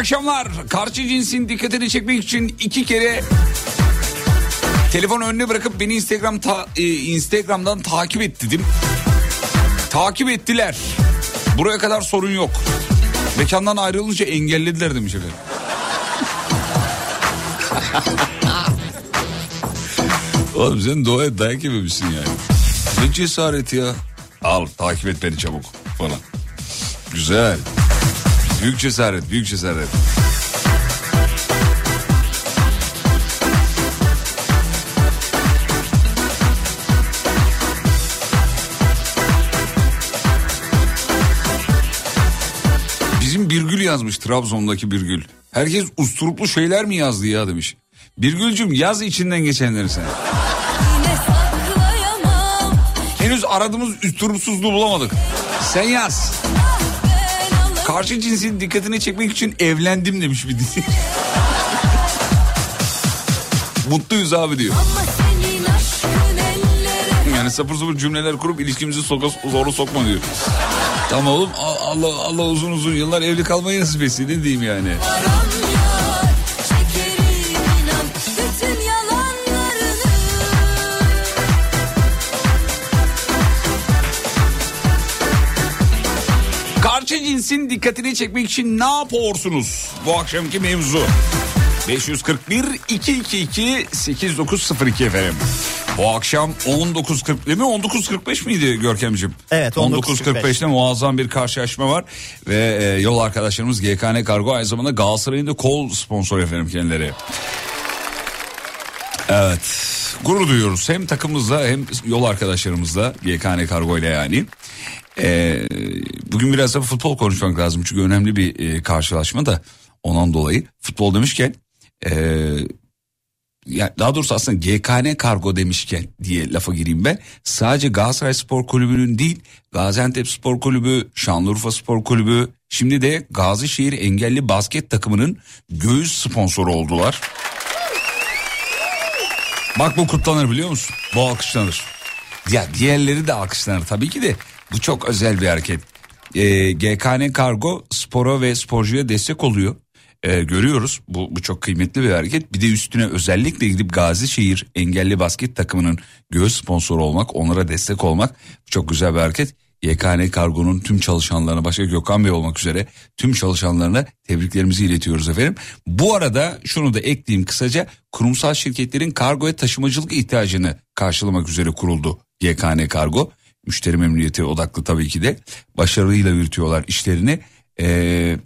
Akşamlar. Karşı cinsin dikkatini çekmek için iki kere telefon önüne bırakıp beni Instagram ta- e, Instagram'dan takip et dedim. Takip ettiler. Buraya kadar sorun yok. Mekandan ayrılınca engellediler demiş efendim. Oğlum sen et dayak yememişsin yani. Ne cesaret ya. Al takip et beni çabuk falan. Güzel. Büyük cesaret, büyük cesaret. Bizim Birgül yazmış Trabzon'daki Birgül. Herkes usturuplu şeyler mi yazdı ya demiş. Birgülcüm yaz içinden geçenleri sen. Henüz aradığımız usturupsuzluğu bulamadık. Sen yaz. Karşı cinsin dikkatini çekmek için evlendim demiş bir dinleyici. Mutluyuz abi diyor. Yani sapır sapır cümleler kurup ilişkimizi soka, zoru sokma diyor. Tamam oğlum Allah Allah uzun uzun yıllar evli kalmayı nasip etsin ne diyeyim yani. Cinsin dikkatini çekmek için ne yapıyorsunuz? Bu akşamki mevzu. 541 222 8902 efendim. Bu akşam 19.40 değil mi? 19.45 miydi Görkemciğim? Evet, 19.45. 19.45'te muazzam bir karşılaşma var. Ve e, yol arkadaşlarımız GKN Kargo aynı zamanda Galatasaray'ın da kol sponsoru efendim kendileri. Evet. Gurur duyuyoruz hem takımımızla hem yol arkadaşlarımızla GKN Kargo ile yani. Ee, bugün biraz da futbol konuşmak lazım çünkü önemli bir e, karşılaşma da ondan dolayı futbol demişken e, ya daha doğrusu aslında GKN Kargo demişken diye lafa gireyim ben. Sadece Galatasaray Spor Kulübü'nün değil Gaziantep Spor Kulübü, Şanlıurfa Spor Kulübü şimdi de Gazişehir Engelli Basket takımının göğüs sponsoru oldular. Bak bu kutlanır biliyor musun? Bu alkışlanır. Ya diğerleri de alkışlanır tabii ki de bu çok özel bir hareket. Ee, GKN Kargo spora ve sporcuya destek oluyor. Ee, görüyoruz bu, bu çok kıymetli bir hareket. Bir de üstüne özellikle gidip Gazişehir engelli basket takımının göğüs sponsoru olmak, onlara destek olmak çok güzel bir hareket. YKN Kargo'nun tüm çalışanlarına başka Gökhan Bey olmak üzere tüm çalışanlarına tebriklerimizi iletiyoruz efendim. Bu arada şunu da ekleyeyim kısaca kurumsal şirketlerin kargo ve taşımacılık ihtiyacını karşılamak üzere kuruldu YKN Kargo. Müşteri memnuniyeti odaklı tabii ki de başarıyla yürütüyorlar işlerini. Ee,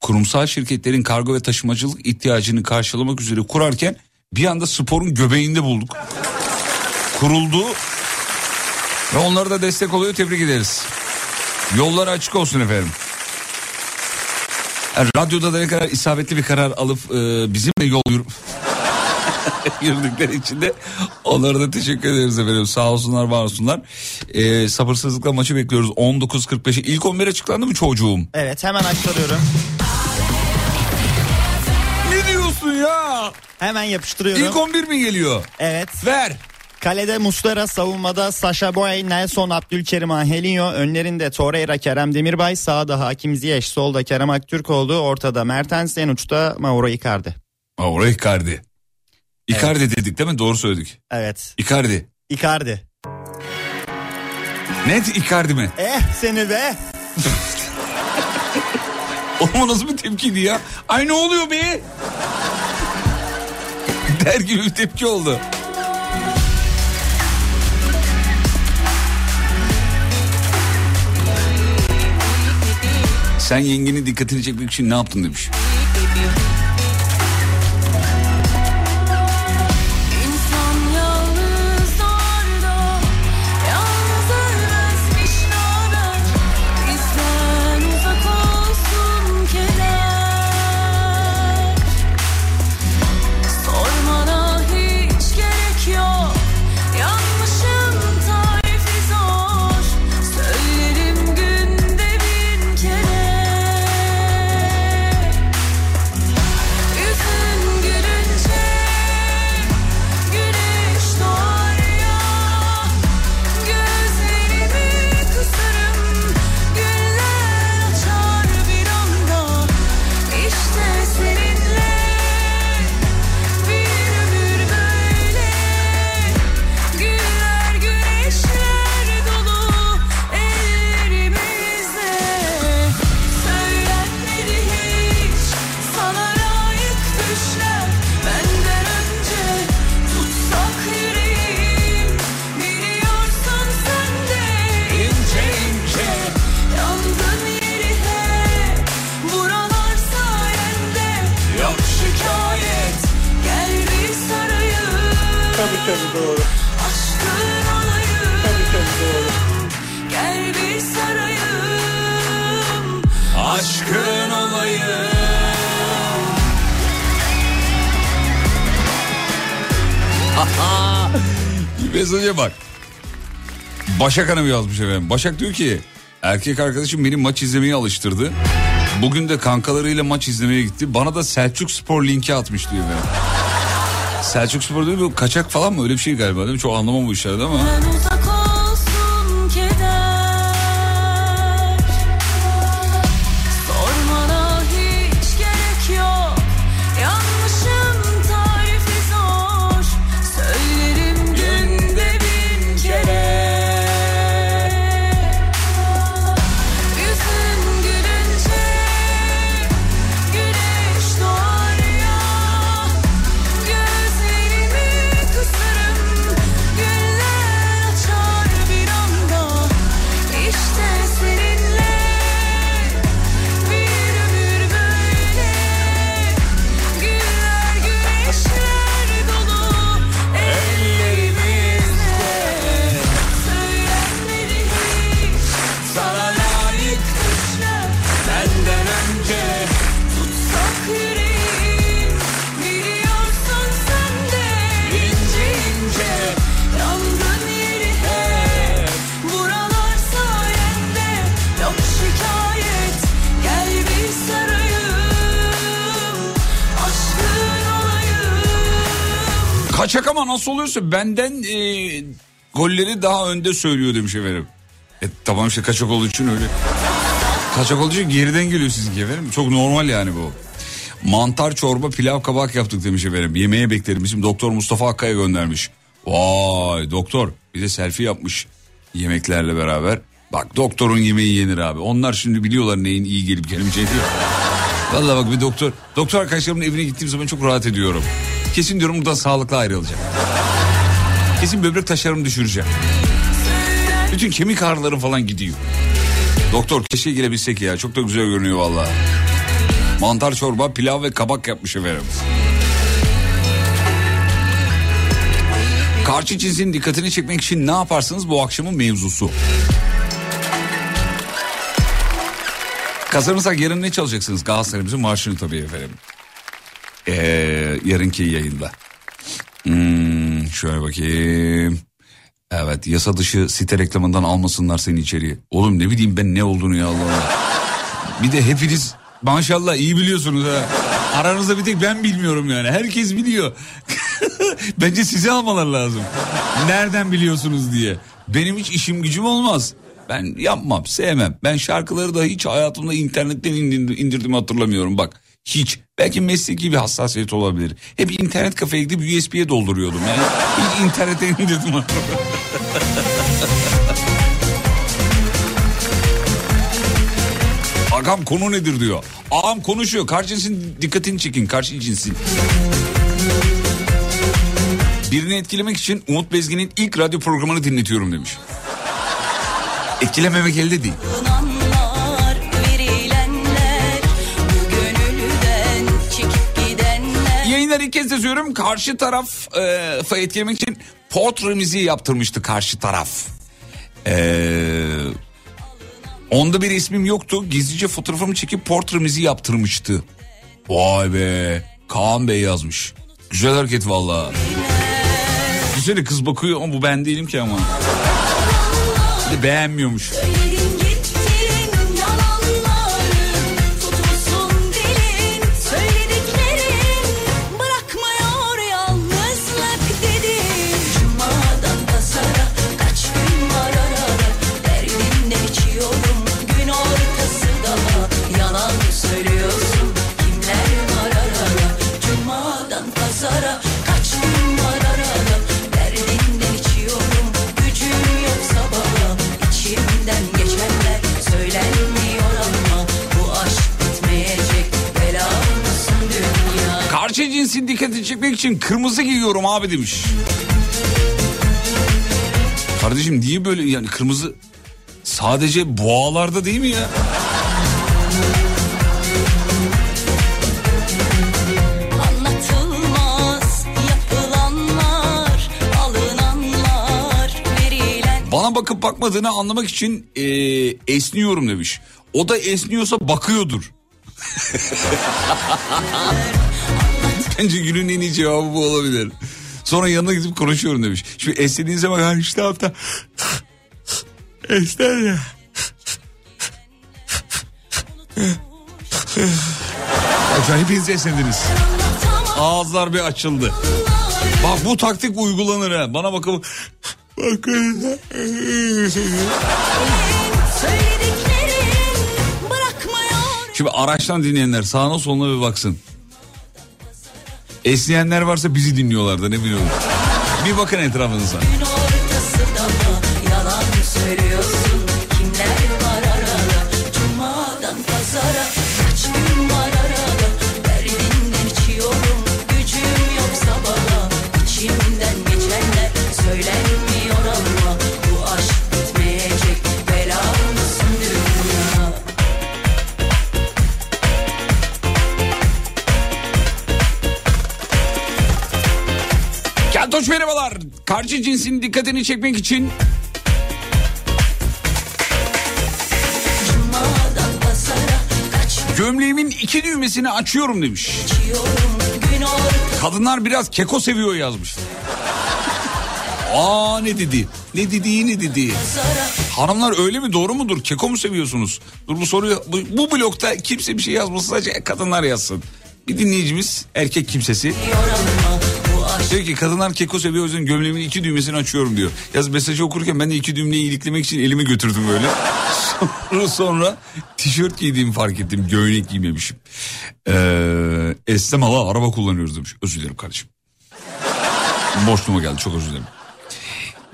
kurumsal şirketlerin kargo ve taşımacılık ihtiyacını karşılamak üzere kurarken bir anda sporun göbeğinde bulduk. Kuruldu ve onlara da destek oluyor tebrik ederiz. Yolları açık olsun efendim. Yani radyoda da ne kadar isabetli bir karar alıp e, bizimle yol yürü... yürüdükleri için de onlara da teşekkür ederiz efendim. Sağ olsunlar var olsunlar. E, sabırsızlıkla maçı bekliyoruz. 19.45'e ilk 11 açıklandı mı çocuğum? Evet hemen aktarıyorum. Ne diyorsun ya? Hemen yapıştırıyorum. İlk 11 mi geliyor? Evet. Ver. Kalede Muslera, savunmada Sasha Boy, Nelson, Abdülkerim Angelinho, önlerinde Torreira, Kerem Demirbay, sağda Hakim Ziyech, solda Kerem Aktürkoğlu, ortada Mertens, en uçta Mauro Icardi. Mauro Icardi. Icardi dedik değil mi? Doğru söyledik. Evet. Icardi. Icardi. Net Icardi mi? Eh seni be. Oğlum nasıl bir tepkiydi ya? Ay ne oluyor be? Der gibi bir tepki oldu. Sen yengenin dikkatini çekmek için ne yaptın demiş. Mesaja bak. Başak Hanım yazmış efendim. Başak diyor ki erkek arkadaşım beni maç izlemeye alıştırdı. Bugün de kankalarıyla maç izlemeye gitti. Bana da Selçuk Spor linki atmış diyor efendim. Selçuk Spor diyor bu kaçak falan mı öyle bir şey galiba değil mi? Çok anlamam bu işlerden ama. Oluyorsa benden e, golleri daha önde söylüyor demiş efendim. E, tamam işte kaçak olduğu için öyle. Kaçak olduğu için geriden geliyor sizinki efendim. Çok normal yani bu. Mantar çorba pilav kabak yaptık demiş efendim. Yemeğe beklerim. Bizim doktor Mustafa Akkaya göndermiş. Vay doktor bir de selfie yapmış yemeklerle beraber. Bak doktorun yemeği yenir abi. Onlar şimdi biliyorlar neyin iyi gelip gelmeyeceğini. Vallahi bak bir doktor. Doktor arkadaşlarımın evine gittiğim zaman çok rahat ediyorum. Kesin diyorum buradan sağlıklı ayrılacağım. Kesin böbrek taşlarımı düşüreceğim. Bütün kemik ağrılarım falan gidiyor. Doktor keşke gelebilsek ya. Çok da güzel görünüyor vallahi. Mantar çorba, pilav ve kabak yapmış efendim. Karşı cinsin dikkatini çekmek için ne yaparsınız bu akşamın mevzusu. Kazanırsak yarın ne çalacaksınız? Galatasaray'ımızın marşını tabii efendim. Ee, yarınki yayında. Hmm, şöyle bakayım. Evet yasa dışı site reklamından almasınlar seni içeriye. Oğlum ne bileyim ben ne olduğunu ya Allah. Bir de hepiniz maşallah iyi biliyorsunuz ha. Aranızda bir tek ben bilmiyorum yani. Herkes biliyor. Bence sizi almalar lazım. Nereden biliyorsunuz diye. Benim hiç işim gücüm olmaz. Ben yapmam, sevmem. Ben şarkıları da hiç hayatımda internetten indir- indirdiğimi hatırlamıyorum bak. Hiç. Belki mesleki bir hassasiyet olabilir. Hep internet kafeye gidip USB'ye dolduruyordum. Yani hiç internete indirdim. Agam konu nedir diyor. Ağam konuşuyor. Karşı dikkatini çekin. Karşı cinsin. Birini etkilemek için Umut Bezgin'in ilk radyo programını dinletiyorum demiş. Etkilememek elde değil. De söylüyorum. Karşı taraf e, etkilemek için portre müziği yaptırmıştı karşı taraf. Eee... Onda bir ismim yoktu. Gizlice fotoğrafımı çekip portre müziği yaptırmıştı. Vay be. Kaan Bey yazmış. Güzel hareket valla. Güzel kız bakıyor ama bu ben değilim ki ama. Beğenmiyormuş. Cinsin dikkatini çekmek için kırmızı giyiyorum abi demiş. Kardeşim niye böyle yani kırmızı sadece boğalarda değil mi ya? Bana bakıp bakmadığını anlamak için eee, esniyorum demiş. O da esniyorsa bakıyordur. Bence günün en iyi cevabı bu olabilir. Sonra yanına gidip konuşuyorum demiş. Şimdi esnediğin zaman "Ha işte hafta esner ya. Hocam hepiniz esnediniz. Ağızlar bir açıldı. Bak bu taktik uygulanır ha. Bana bakın. Bırakmıyor Şimdi araçtan dinleyenler sağına soluna bir baksın. Esneyenler varsa bizi dinliyorlar da ne biliyorum. Bir bakın etrafınıza. Yalan söylüyorsun Keltoş merhabalar. Karşı cinsin dikkatini çekmek için gömleğimin iki düğmesini açıyorum demiş. Kadınlar biraz keko seviyor yazmış. Aa ne dedi? Ne dedi ne dedi? Hanımlar öyle mi doğru mudur? Keko mu seviyorsunuz? Dur bu soruyu bu, bu blokta kimse bir şey yazmasın sadece kadınlar yazsın. Bir dinleyicimiz erkek kimsesi. aşk Diyor ki kadınlar keko seviyor o yüzden gömleğimin iki düğmesini açıyorum diyor. Yaz mesajı okurken ben de iki düğmeyi iliklemek için elimi götürdüm böyle. Sonra, sonra tişört giydiğimi fark ettim. Gömlek giymemişim. Ee, Eslem hala araba kullanıyoruz demiş. Özür dilerim kardeşim. Boşluğuma geldi çok özür dilerim.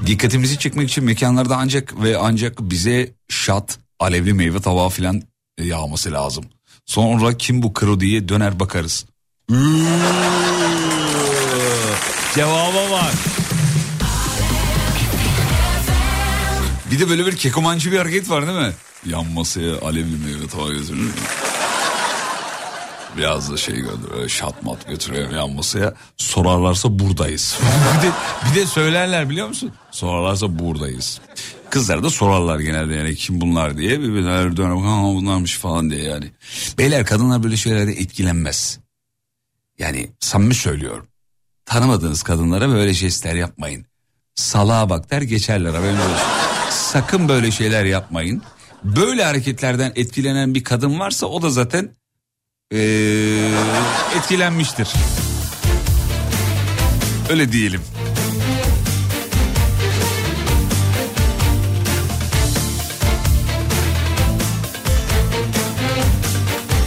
Dikkatimizi çekmek için mekanlarda ancak ve ancak bize şat, alevli meyve tabağı filan yağması lazım. Sonra kim bu kro diye döner bakarız. Cevaba bak. Bir de böyle bir kekomancı bir hareket var değil mi? Yan masaya alevli meyve tabağı götürür. Biraz da şey götürüyor, şatmat götürüyor yan masaya. Sorarlarsa buradayız. bir, de, bir de söylerler biliyor musun? Sorarlarsa buradayız. Kızlar da sorarlar genelde yani kim bunlar diye. Birbirler dönüp ha bunlarmış falan diye yani. Beyler kadınlar böyle şeylerde etkilenmez. Yani samimi söylüyorum. Tanımadığınız kadınlara böyle jestler yapmayın. Salağa bak der geçerler haberiniz olsun. Sakın böyle şeyler yapmayın. Böyle hareketlerden etkilenen bir kadın varsa o da zaten ee, etkilenmiştir. Öyle diyelim.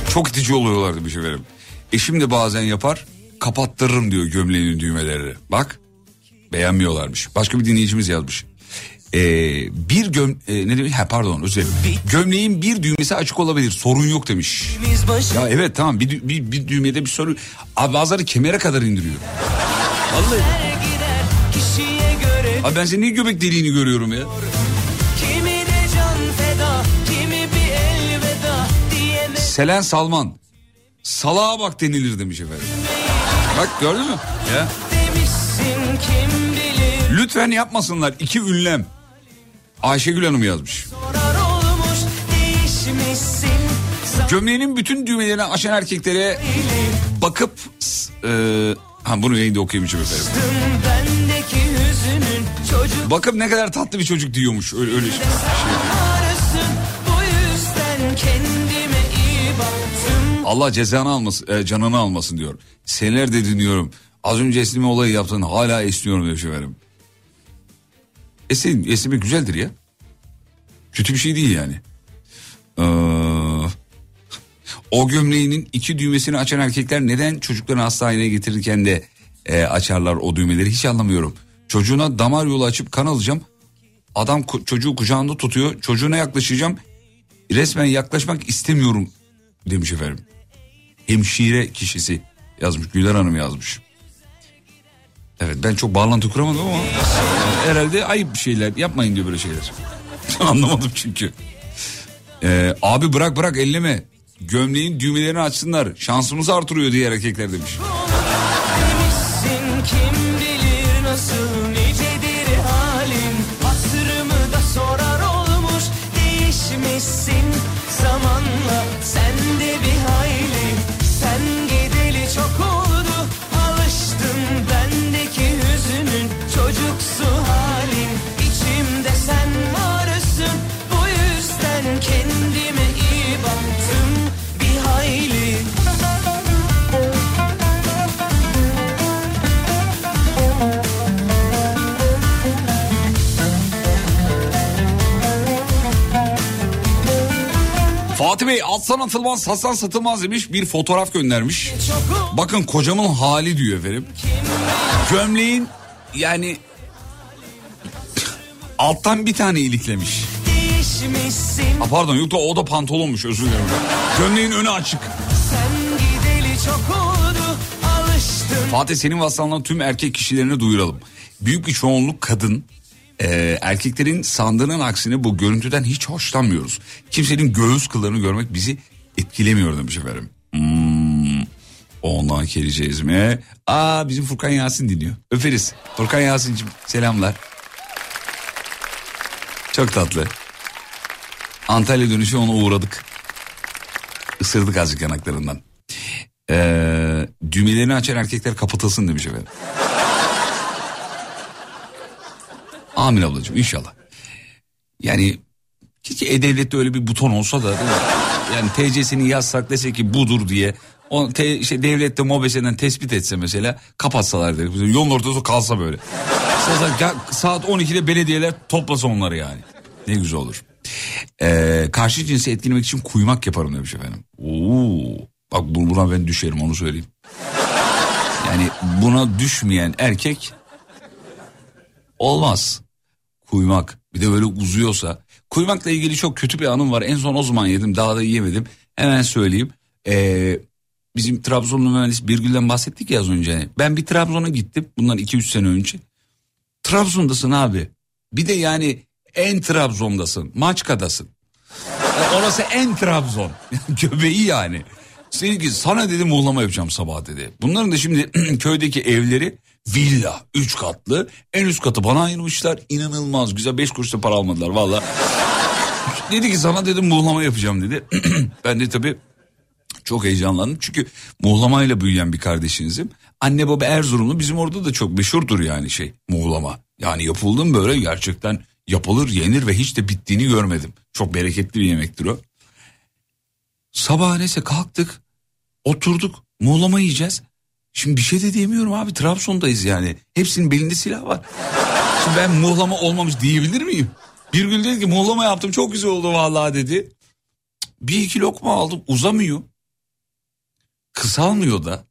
Çok itici oluyorlardı bir şey verim. Eşim de bazen yapar kapattırırım diyor gömleğinin düğmeleri. Bak beğenmiyorlarmış. Başka bir dinleyicimiz yazmış. Ee, bir göm... E, ne demiş? Ha pardon özür dilerim. Gömleğin bir düğmesi açık olabilir sorun yok demiş. Ya evet tamam bir, bir, bir düğmede bir sorun. Abi bazıları kemere kadar indiriyor. Vallahi. Abi ben senin niye göbek deliğini görüyorum ya? Selen Salman. Salağa bak denilir demiş efendim. Bak gördün mü? Ya. Lütfen yapmasınlar. İki ünlem. Ayşegül Hanım yazmış. Gömleğinin bütün düğmelerini açan erkeklere bakıp e, ha bunu yayında okuyamayacağım efendim. Bakıp ne kadar tatlı bir çocuk diyormuş öyle öyle. Şey. Allah cezanı almasın, e, canını almasın diyor. Senelerdir dinliyorum. Az önce esneme olayı yaptın hala esniyorum demiş efendim. Esnim, esneme güzeldir ya. Kötü bir şey değil yani. Ee, o gömleğinin iki düğmesini açan erkekler neden çocuklarını hastaneye getirirken de e, açarlar o düğmeleri hiç anlamıyorum. Çocuğuna damar yolu açıp kan alacağım. Adam ku- çocuğu kucağında tutuyor. Çocuğuna yaklaşacağım. Resmen yaklaşmak istemiyorum demiş efendim. Hemşire kişisi yazmış. Güler Hanım yazmış. Evet ben çok bağlantı kuramadım ama herhalde ayıp bir şeyler yapmayın diyor böyle şeyler. Anlamadım çünkü. Ee, abi bırak bırak elleme. Gömleğin düğmelerini açsınlar. Şansımızı artırıyor diye erkekler demiş. kim Bey atsan atılmaz satsan satılmaz demiş bir fotoğraf göndermiş. Bakın kocamın hali diyor efendim. Gömleğin yani alttan bir tane iliklemiş. Ha pardon yok da o da pantolonmuş özür dilerim. Gömleğin önü açık. Fatih senin vasıtanla tüm erkek kişilerine duyuralım. Büyük bir çoğunluk kadın e, erkeklerin sandığının aksine bu görüntüden hiç hoşlanmıyoruz. Kimsenin göğüs kıllarını görmek bizi etkilemiyor demiş efendim. Hmm, ondan geleceğiz mi? Aa bizim Furkan Yasin dinliyor. Öperiz. Furkan Yasin'cim selamlar. Çok tatlı. Antalya dönüşü ona uğradık. Isırdık azıcık yanaklarından. Ee, düğmelerini açan erkekler kapatılsın demiş efendim. Amin ablacığım inşallah. Yani keşke E-Devlet'te öyle bir buton olsa da yani TC'sini yazsak dese ki budur diye. O te, şey, devlette MOBESE'den tespit etse mesela kapatsalar dedik. Yolun ortası kalsa böyle. Saat, saat 12'de belediyeler toplasa onları yani. Ne güzel olur. Ee, karşı cinsi etkilemek için kuymak yaparım demiş efendim. Oo, bak bu- buna ben düşerim onu söyleyeyim. Yani buna düşmeyen erkek olmaz. Kuymak bir de böyle uzuyorsa. Kuymakla ilgili çok kötü bir anım var. En son o zaman yedim daha da yiyemedim. Hemen söyleyeyim. Ee, bizim Trabzonlu mühendis Birgül'den bahsettik ya az önce. Ben bir Trabzon'a gittim bundan 2-3 sene önce. Trabzon'dasın abi. Bir de yani en Trabzon'dasın. Maçka'dasın. Orası en Trabzon. Göbeği yani. Ki sana dedi muhlama yapacağım sabah dedi. Bunların da şimdi köydeki evleri villa. Üç katlı. En üst katı bana ayırmışlar. İnanılmaz güzel. Beş kuruş da para almadılar valla. dedi ki sana dedim muhlama yapacağım dedi. ben de tabii çok heyecanlandım. Çünkü muhlamayla büyüyen bir kardeşinizim. Anne baba Erzurumlu bizim orada da çok meşhurdur yani şey muhlama. Yani yapıldım böyle gerçekten yapılır yenir ve hiç de bittiğini görmedim. Çok bereketli bir yemektir o. Sabah neyse kalktık oturduk muhlama yiyeceğiz. Şimdi bir şey de diyemiyorum abi Trabzon'dayız yani. Hepsinin belinde silah var. Şimdi ben muhlama olmamış diyebilir miyim? Bir gün dedi ki muhlama yaptım çok güzel oldu vallahi dedi. Bir iki lokma aldım uzamıyor. Kısalmıyor da.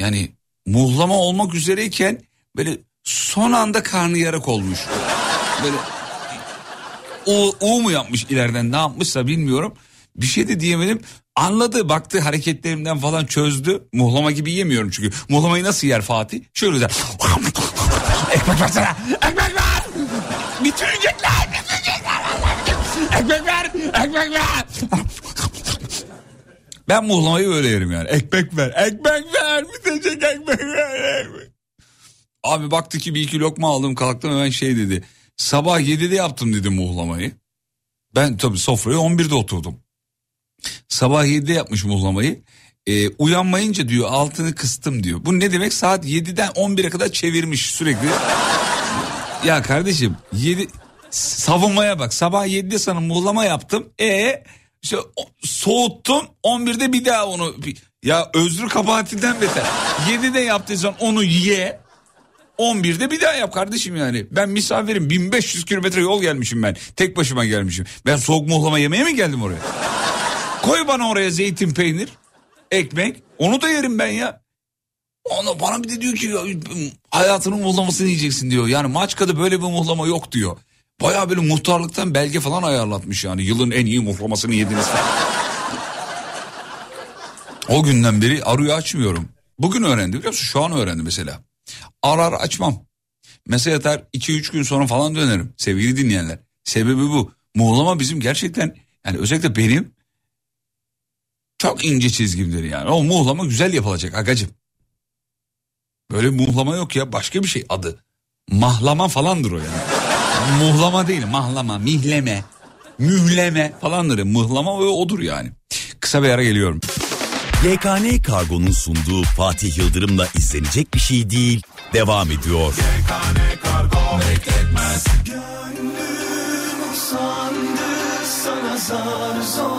Yani muhlama olmak üzereyken böyle son anda karnı yarak olmuş. Böyle o, o mu yapmış ileriden ne yapmışsa bilmiyorum. Bir şey de diyemedim. Anladı baktı hareketlerimden falan çözdü. Muhlama gibi yemiyorum çünkü. Muhlamayı nasıl yer Fatih? Şöyle der. Ekmek versene. Ekmek ver. Bitirecekler. Bitirecekler. Ekmek ver. Ekmek ver. Ben muhlamayı böyle yerim yani. Ekmek ver. Ekmek ver. Bitecek ekmek ver. Abi baktı ki bir iki lokma aldım kalktım hemen şey dedi. Sabah 7'de yaptım dedi muhlamayı. Ben tabii sofraya 11'de oturdum. Sabah 7'de yapmış muhlamayı. Ee, uyanmayınca diyor altını kıstım diyor. Bu ne demek saat 7'den 11'e kadar çevirmiş sürekli. ya kardeşim 7 savunmaya bak sabah 7'de sana muhlama yaptım. E işte soğuttum 11'de bir daha onu ya özrü kabahatinden beter. 7'de yaptıysan onu ye 11'de bir daha yap kardeşim yani. Ben misafirim 1500 kilometre yol gelmişim ben. Tek başıma gelmişim. Ben soğuk muhlama yemeye mi geldim oraya? Koy bana oraya zeytin peynir, ekmek. Onu da yerim ben ya. Onu bana bir de diyor ki hayatının muhlamasını yiyeceksin diyor. Yani Maçka'da böyle bir muhlama yok diyor. Baya böyle muhtarlıktan belge falan ayarlatmış yani. Yılın en iyi muhlamasını yediniz o günden beri arıyor açmıyorum. Bugün öğrendi biliyor musun? Şu an öğrendi mesela. Arar açmam. Mesela yatar 2-3 gün sonra falan dönerim. Sevgili dinleyenler. Sebebi bu. Muğlama bizim gerçekten yani özellikle benim çok ince çizgimdir yani. O muhlama güzel yapılacak agacım. Böyle muhlama yok ya başka bir şey adı. Mahlama falandır o yani. muhlama değil mahlama, mihleme, mühleme falandır. Mıhlama o odur yani. Kısa bir ara geliyorum. YKN Kargo'nun sunduğu Fatih Yıldırım'la izlenecek bir şey değil. Devam ediyor. Gönlüm sandı sana zar zor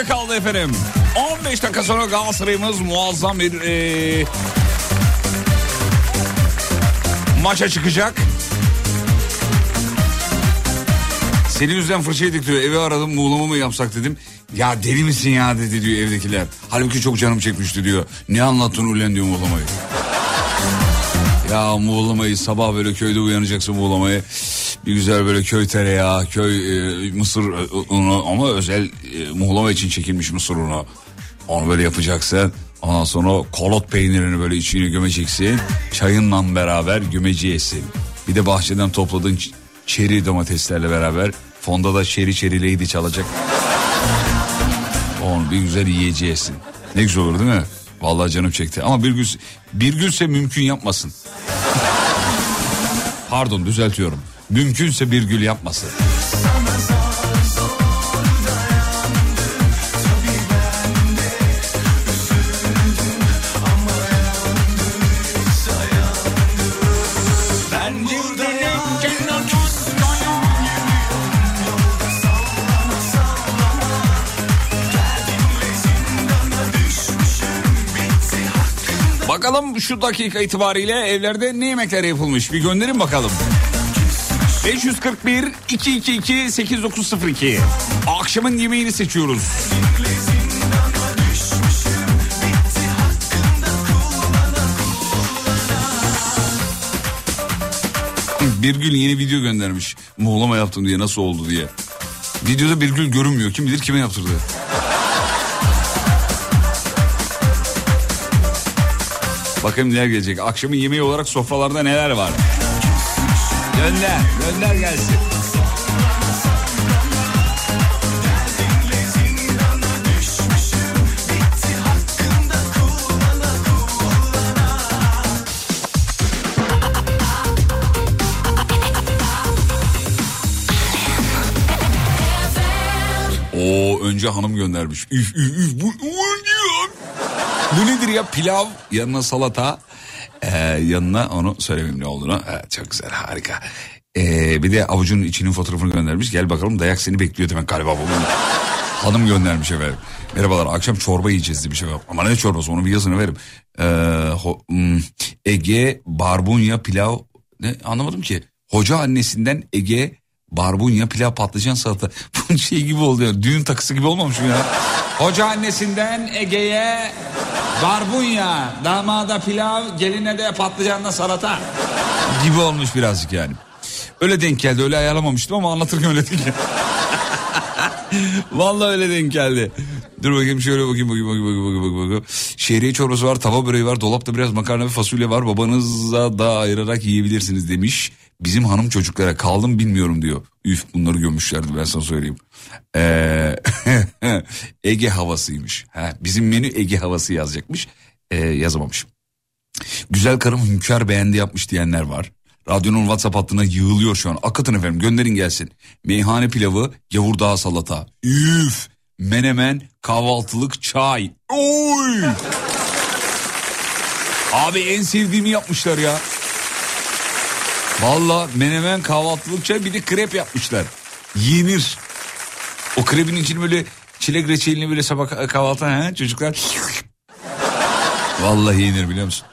dakika kaldı efendim. 15 dakika sonra Galatasaray'ımız muazzam bir e, maça çıkacak. Senin yüzden fırça yedik diyor. Eve aradım muğlama mı yapsak dedim. Ya deli misin ya dedi diyor evdekiler. Halbuki çok canım çekmişti diyor. Ne anlattın ulen diyor muğlamayı. Ya muğlamayı sabah böyle köyde uyanacaksın muğlamayı. Bir güzel böyle köy tereyağı, köy e, mısır e, unu ama özel e, muğlama için çekilmiş mısır unu. Onu böyle yapacaksın. Ondan sonra kolot peynirini böyle içine gömeceksin. Çayınla beraber gömeci yesin. Bir de bahçeden topladığın çeri domateslerle beraber fonda da çeri çeri leydi çalacak. Onu bir güzel yiyeceksin. Ne güzel olur değil mi? Vallahi canım çekti. Ama bir gün bir günse mümkün yapmasın. Pardon düzeltiyorum. Mümkünse bir gül buradayım Bakalım şu dakika itibariyle evlerde ne yemekler yapılmış? Bir gönderin bakalım. 541 222 8902 Akşamın yemeğini seçiyoruz. Birgül yeni video göndermiş. Muğlama yaptım diye nasıl oldu diye. Videoda Birgül görünmüyor. Kim bilir kime yaptırdı. Bakın neler gelecek. Akşamın yemeği olarak sofralarda neler var. Gönder, gönder gelsin. Oo önce hanım göndermiş. Üf üf üf bu. Bu nedir ya pilav yanına salata ee, yanına onu söylemeyeyim ne olduğunu. Evet, çok güzel harika. Ee, bir de avucunun içinin fotoğrafını göndermiş. Gel bakalım dayak seni bekliyor demek galiba bu. Hanım göndermiş efendim. Merhabalar akşam çorba yiyeceğiz demiş efendim. Ama ne çorbası onu bir yazını verim. Ee, ho- hmm, Ege barbunya pilav ne anlamadım ki. Hoca annesinden Ege barbunya pilav patlıcan salata. Bu şey gibi oldu ya düğün takısı gibi olmamış mı ya? Hoca annesinden Ege'ye barbunya, damada pilav, geline de patlıcanla salata gibi olmuş birazcık yani. Öyle denk geldi öyle ayarlamamıştım ama anlatırken öyle denk geldi. Vallahi öyle denk geldi. Dur bakayım şöyle bakayım bakayım bakayım bakayım bakayım. bakayım. Şehriye çorbası var, tava böreği var, dolapta biraz makarna ve fasulye var. Babanıza da ayırarak yiyebilirsiniz demiş. Bizim hanım çocuklara kaldım bilmiyorum diyor. Üf bunları gömmüşlerdi ben sana söyleyeyim. Ee, Ege havasıymış. Ha, bizim menü Ege havası yazacakmış. Ee, yazamamış. Güzel karım hünkâr beğendi yapmış diyenler var. Radyonun WhatsApp hattına yığılıyor şu an. Akıtın efendim gönderin gelsin. Meyhane pilavı, yavurdağ salata. Üf! Menemen, kahvaltılık çay. Oy! Abi en sevdiğimi yapmışlar ya. Valla menemen, kahvaltılık çay bir de krep yapmışlar. Yenir. O krebin içini böyle çilek reçelini böyle sabah kahvaltı he, çocuklar. Vallahi yenir biliyor musun?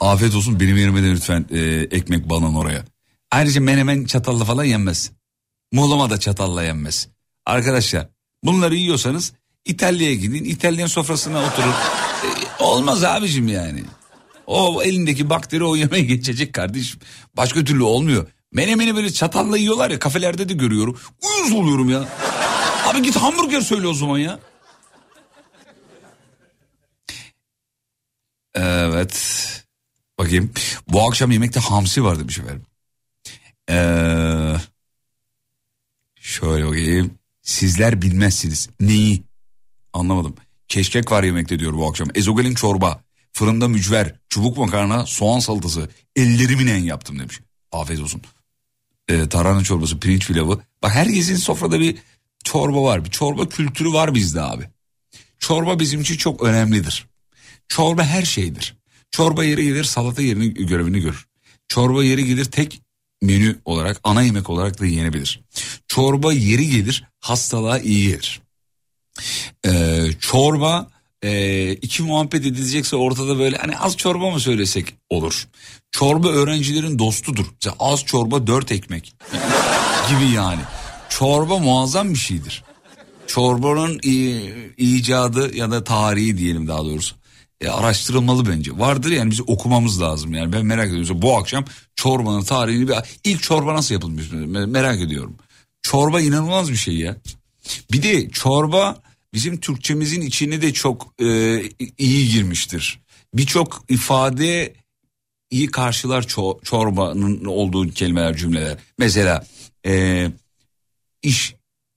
Afiyet olsun benim yerime de lütfen e, ekmek balon oraya. Ayrıca menemen çatalla falan yenmez. Muhlama da çatalla yenmez. Arkadaşlar bunları yiyorsanız İtalya'ya gidin. İtalyan sofrasına oturun. E, olmaz abicim yani. O elindeki bakteri o yemeğe geçecek kardeşim. Başka türlü olmuyor. Menemeni böyle çatalla yiyorlar ya kafelerde de görüyorum. Uyuz oluyorum ya. Abi git hamburger söyle o zaman ya. Evet. Bakayım. Bu akşam yemekte hamsi var demiş efendim. Ee, şöyle bakayım. Sizler bilmezsiniz. Neyi? Anlamadım. Keşkek var yemekte diyor bu akşam. Ezogelin çorba. Fırında mücver. Çubuk makarna. Soğan salatası. Ellerimin en yaptım demiş. Afiyet olsun. Ee, tarhana çorbası, pirinç pilavı. Bak herkesin sofrada bir çorba var. Bir çorba kültürü var bizde abi. Çorba bizim için çok önemlidir. Çorba her şeydir. Çorba yeri gelir salata yerini görevini görür. Çorba yeri gelir tek menü olarak ana yemek olarak da yenebilir. Çorba yeri gelir hastalığa iyi gelir. Ee, çorba e, iki muhabbet edilecekse ortada böyle hani az çorba mı söylesek olur. Çorba öğrencilerin dostudur. Mesela az çorba dört ekmek gibi yani. Çorba muazzam bir şeydir. Çorbanın i- icadı ya da tarihi diyelim daha doğrusu. E, araştırılmalı bence. Vardır yani biz okumamız lazım yani. Ben merak ediyorum. Mesela Bu akşam çorbanın tarihini bir ilk çorba nasıl yapılmış me- merak ediyorum. Çorba inanılmaz bir şey ya. Bir de çorba bizim Türkçemizin içine de çok e, iyi girmiştir. Birçok ifade iyi karşılar ço- çorbanın olduğu kelimeler cümleler. Mesela e, iş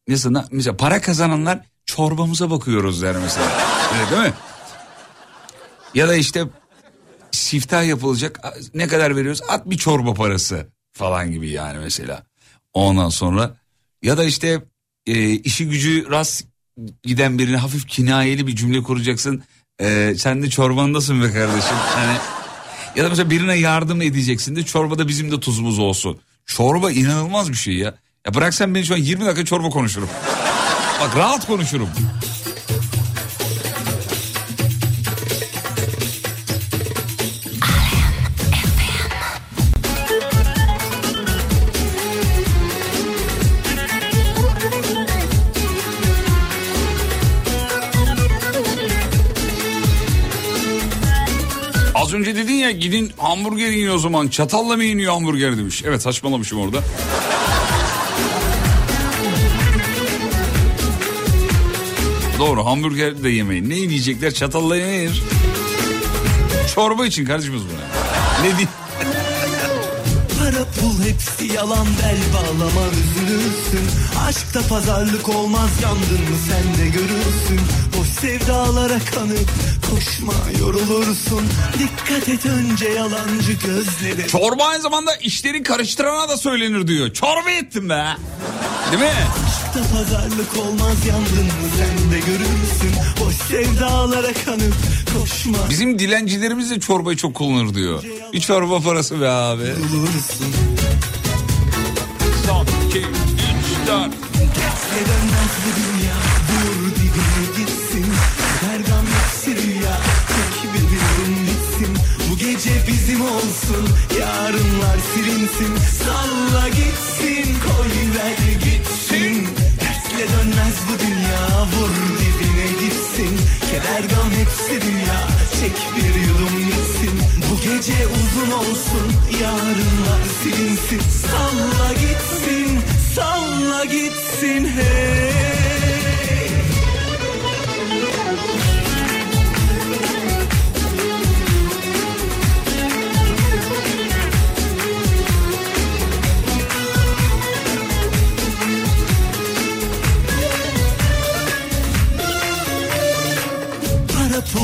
mesela, mesela para kazananlar çorbamıza bakıyoruz der mesela. Öyle değil mi? Ya da işte siftah yapılacak ne kadar veriyoruz? At bir çorba parası falan gibi yani mesela. Ondan sonra ya da işte e, işi gücü rast giden birine hafif kinayeli bir cümle kuracaksın. E, sen de çorbandasın be kardeşim. Hani ya da mesela birine yardım edeceksin de çorbada bizim de tuzumuz olsun. Çorba inanılmaz bir şey ya. Ya bıraksan beni şu an 20 dakika çorba konuşurum. Bak rahat konuşurum. Ya gidin hamburger yiyin o zaman. Çatalla mı yeniyor hamburger demiş. Evet saçmalamışım orada. Doğru hamburger de yemeyin. Ne yiyecekler çatalla yenir. Çorba için kardeşimiz bu. Ne diyeyim? Para pul hepsi yalan bel bağlama üzülürsün Aşkta pazarlık olmaz yandın mı sen de görürsün Boş sevdalara kanıp koşma yorulursun Dikkat et önce yalancı gözlere Çorba aynı zamanda işleri karıştırana da söylenir diyor. Çorba ettim be. Değil mi? Aşkta pazarlık olmaz yandın mı sen de görürsün Boş sevdalara kanıp koşma Bizim dilencilerimiz de çorbayı çok kullanır diyor. Bir çorba parası be abi. yorulursun Son, iki, üç, dört. Ne dönmez bu dünya olsun. Yarınlar silinsin. Salla gitsin Koy ver gitsin. Tersle dönmez bu dünya. Vur dibine gitsin. Keder gam hepsi rüya Çek bir yudum gitsin. Bu gece uzun olsun. Yarınlar silinsin. Salla gitsin. Salla gitsin. Hey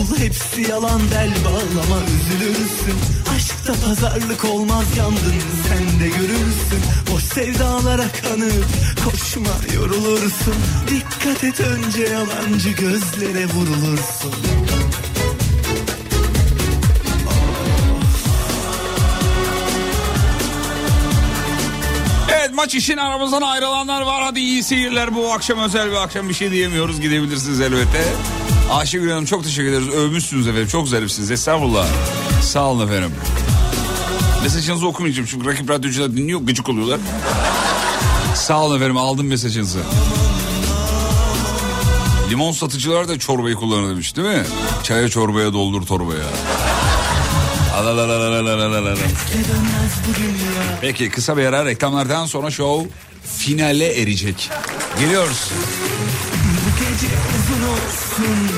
Pul hepsi yalan bel bağlama üzülürsün Aşkta pazarlık olmaz yandın sen de görürsün Boş sevdalara kanıp koşma yorulursun Dikkat et önce yalancı gözlere vurulursun Evet maç için aramızdan ayrılanlar var. Hadi iyi seyirler bu akşam özel bir akşam bir şey diyemiyoruz. Gidebilirsiniz elbette. Ayşegül Hanım çok teşekkür ederiz. Övmüşsünüz efendim. Çok zarifsiniz. Estağfurullah. Sağ olun efendim. Mesajınızı okumayacağım çünkü rakip radyocular dinliyor gıcık oluyorlar. Sağ olun efendim aldım mesajınızı. Limon satıcılar da çorbayı kullanır demiş değil mi? Çaya çorbaya doldur torbaya. Peki kısa bir ara reklamlardan sonra show finale erecek. Geliyoruz. Bu gece uzun olsun.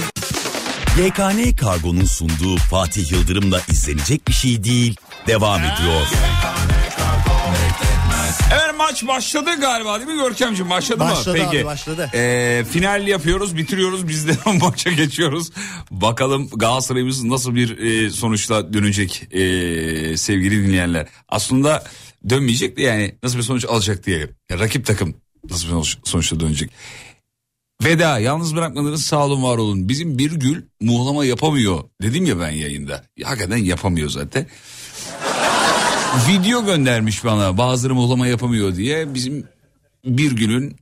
YKN Kargo'nun sunduğu Fatih Yıldırım'la izlenecek bir şey değil. Devam ediyor. Evet maç başladı galiba değil mi Görkemciğim başladı, Başladı mı? abi, Peki. başladı. Ee, final yapıyoruz bitiriyoruz biz de maça geçiyoruz. Bakalım Galatasaray'ımız nasıl bir e, sonuçla dönecek e, sevgili dinleyenler. Aslında dönmeyecek de yani nasıl bir sonuç alacak diye. Ya, rakip takım nasıl bir sonuç, sonuçla dönecek. Veda yalnız bırakmadınız sağ olun var olun. Bizim bir gül muhlama yapamıyor dedim ya ben yayında. Ya, hakikaten yapamıyor zaten. Video göndermiş bana bazıları muhlama yapamıyor diye. Bizim bir gülün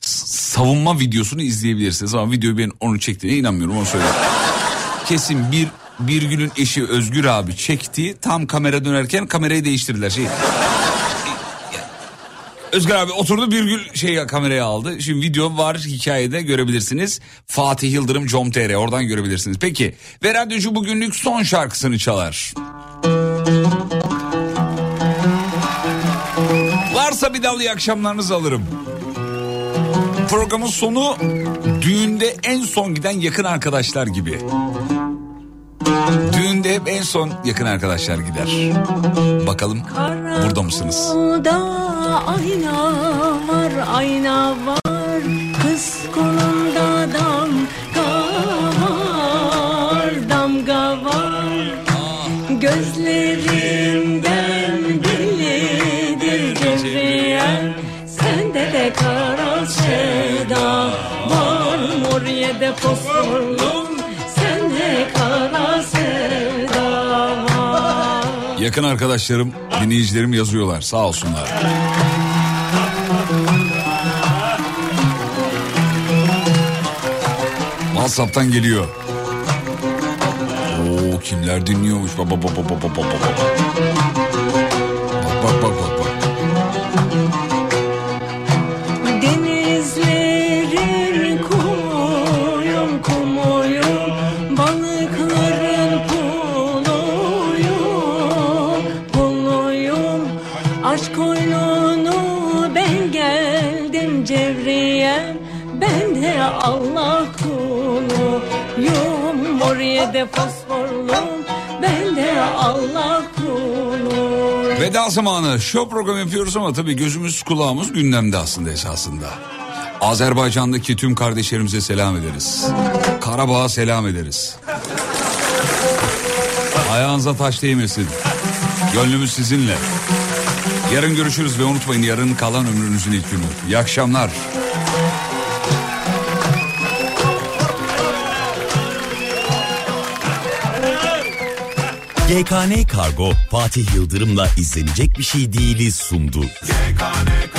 savunma videosunu izleyebilirsiniz. Ama videoyu ben onu çektiğine inanmıyorum onu söyleyeyim. Kesin bir Birgül'ün eşi Özgür abi çekti. Tam kamera dönerken kamerayı değiştirdiler. Şey, Özgür abi oturdu Birgül şey kameraya aldı. Şimdi video var hikayede görebilirsiniz. Fatih Yıldırım com.tr oradan görebilirsiniz. Peki ve radyocu bugünlük son şarkısını çalar. Varsa bir iyi akşamlarınızı alırım. Programın sonu düğünde en son giden yakın arkadaşlar gibi. Düğünde hep en son yakın arkadaşlar gider. Bakalım burada mısınız? Da ayna var, ayna var. Kız kolunda damga var, damga var. Gözlerimden bellidir cevriyen. Sende de kara sevda var. Moriye fosforlu, Yakın arkadaşlarım, dinleyicilerim yazıyorlar sağ olsunlar. WhatsApp'tan geliyor. Oo kimler dinliyormuş baba baba baba baba baba. Oraya fosforlum Ben de Allah kuluyum Veda zamanı show program yapıyoruz ama tabii gözümüz kulağımız gündemde aslında esasında. Azerbaycan'daki tüm kardeşlerimize selam ederiz. Karabağ'a selam ederiz. Ayağınıza taş değmesin. Gönlümüz sizinle. Yarın görüşürüz ve unutmayın yarın kalan ömrünüzün ilk günü. İyi akşamlar. GKN Kargo Fatih Yıldırım'la izlenecek bir şey değiliz sundu. GKN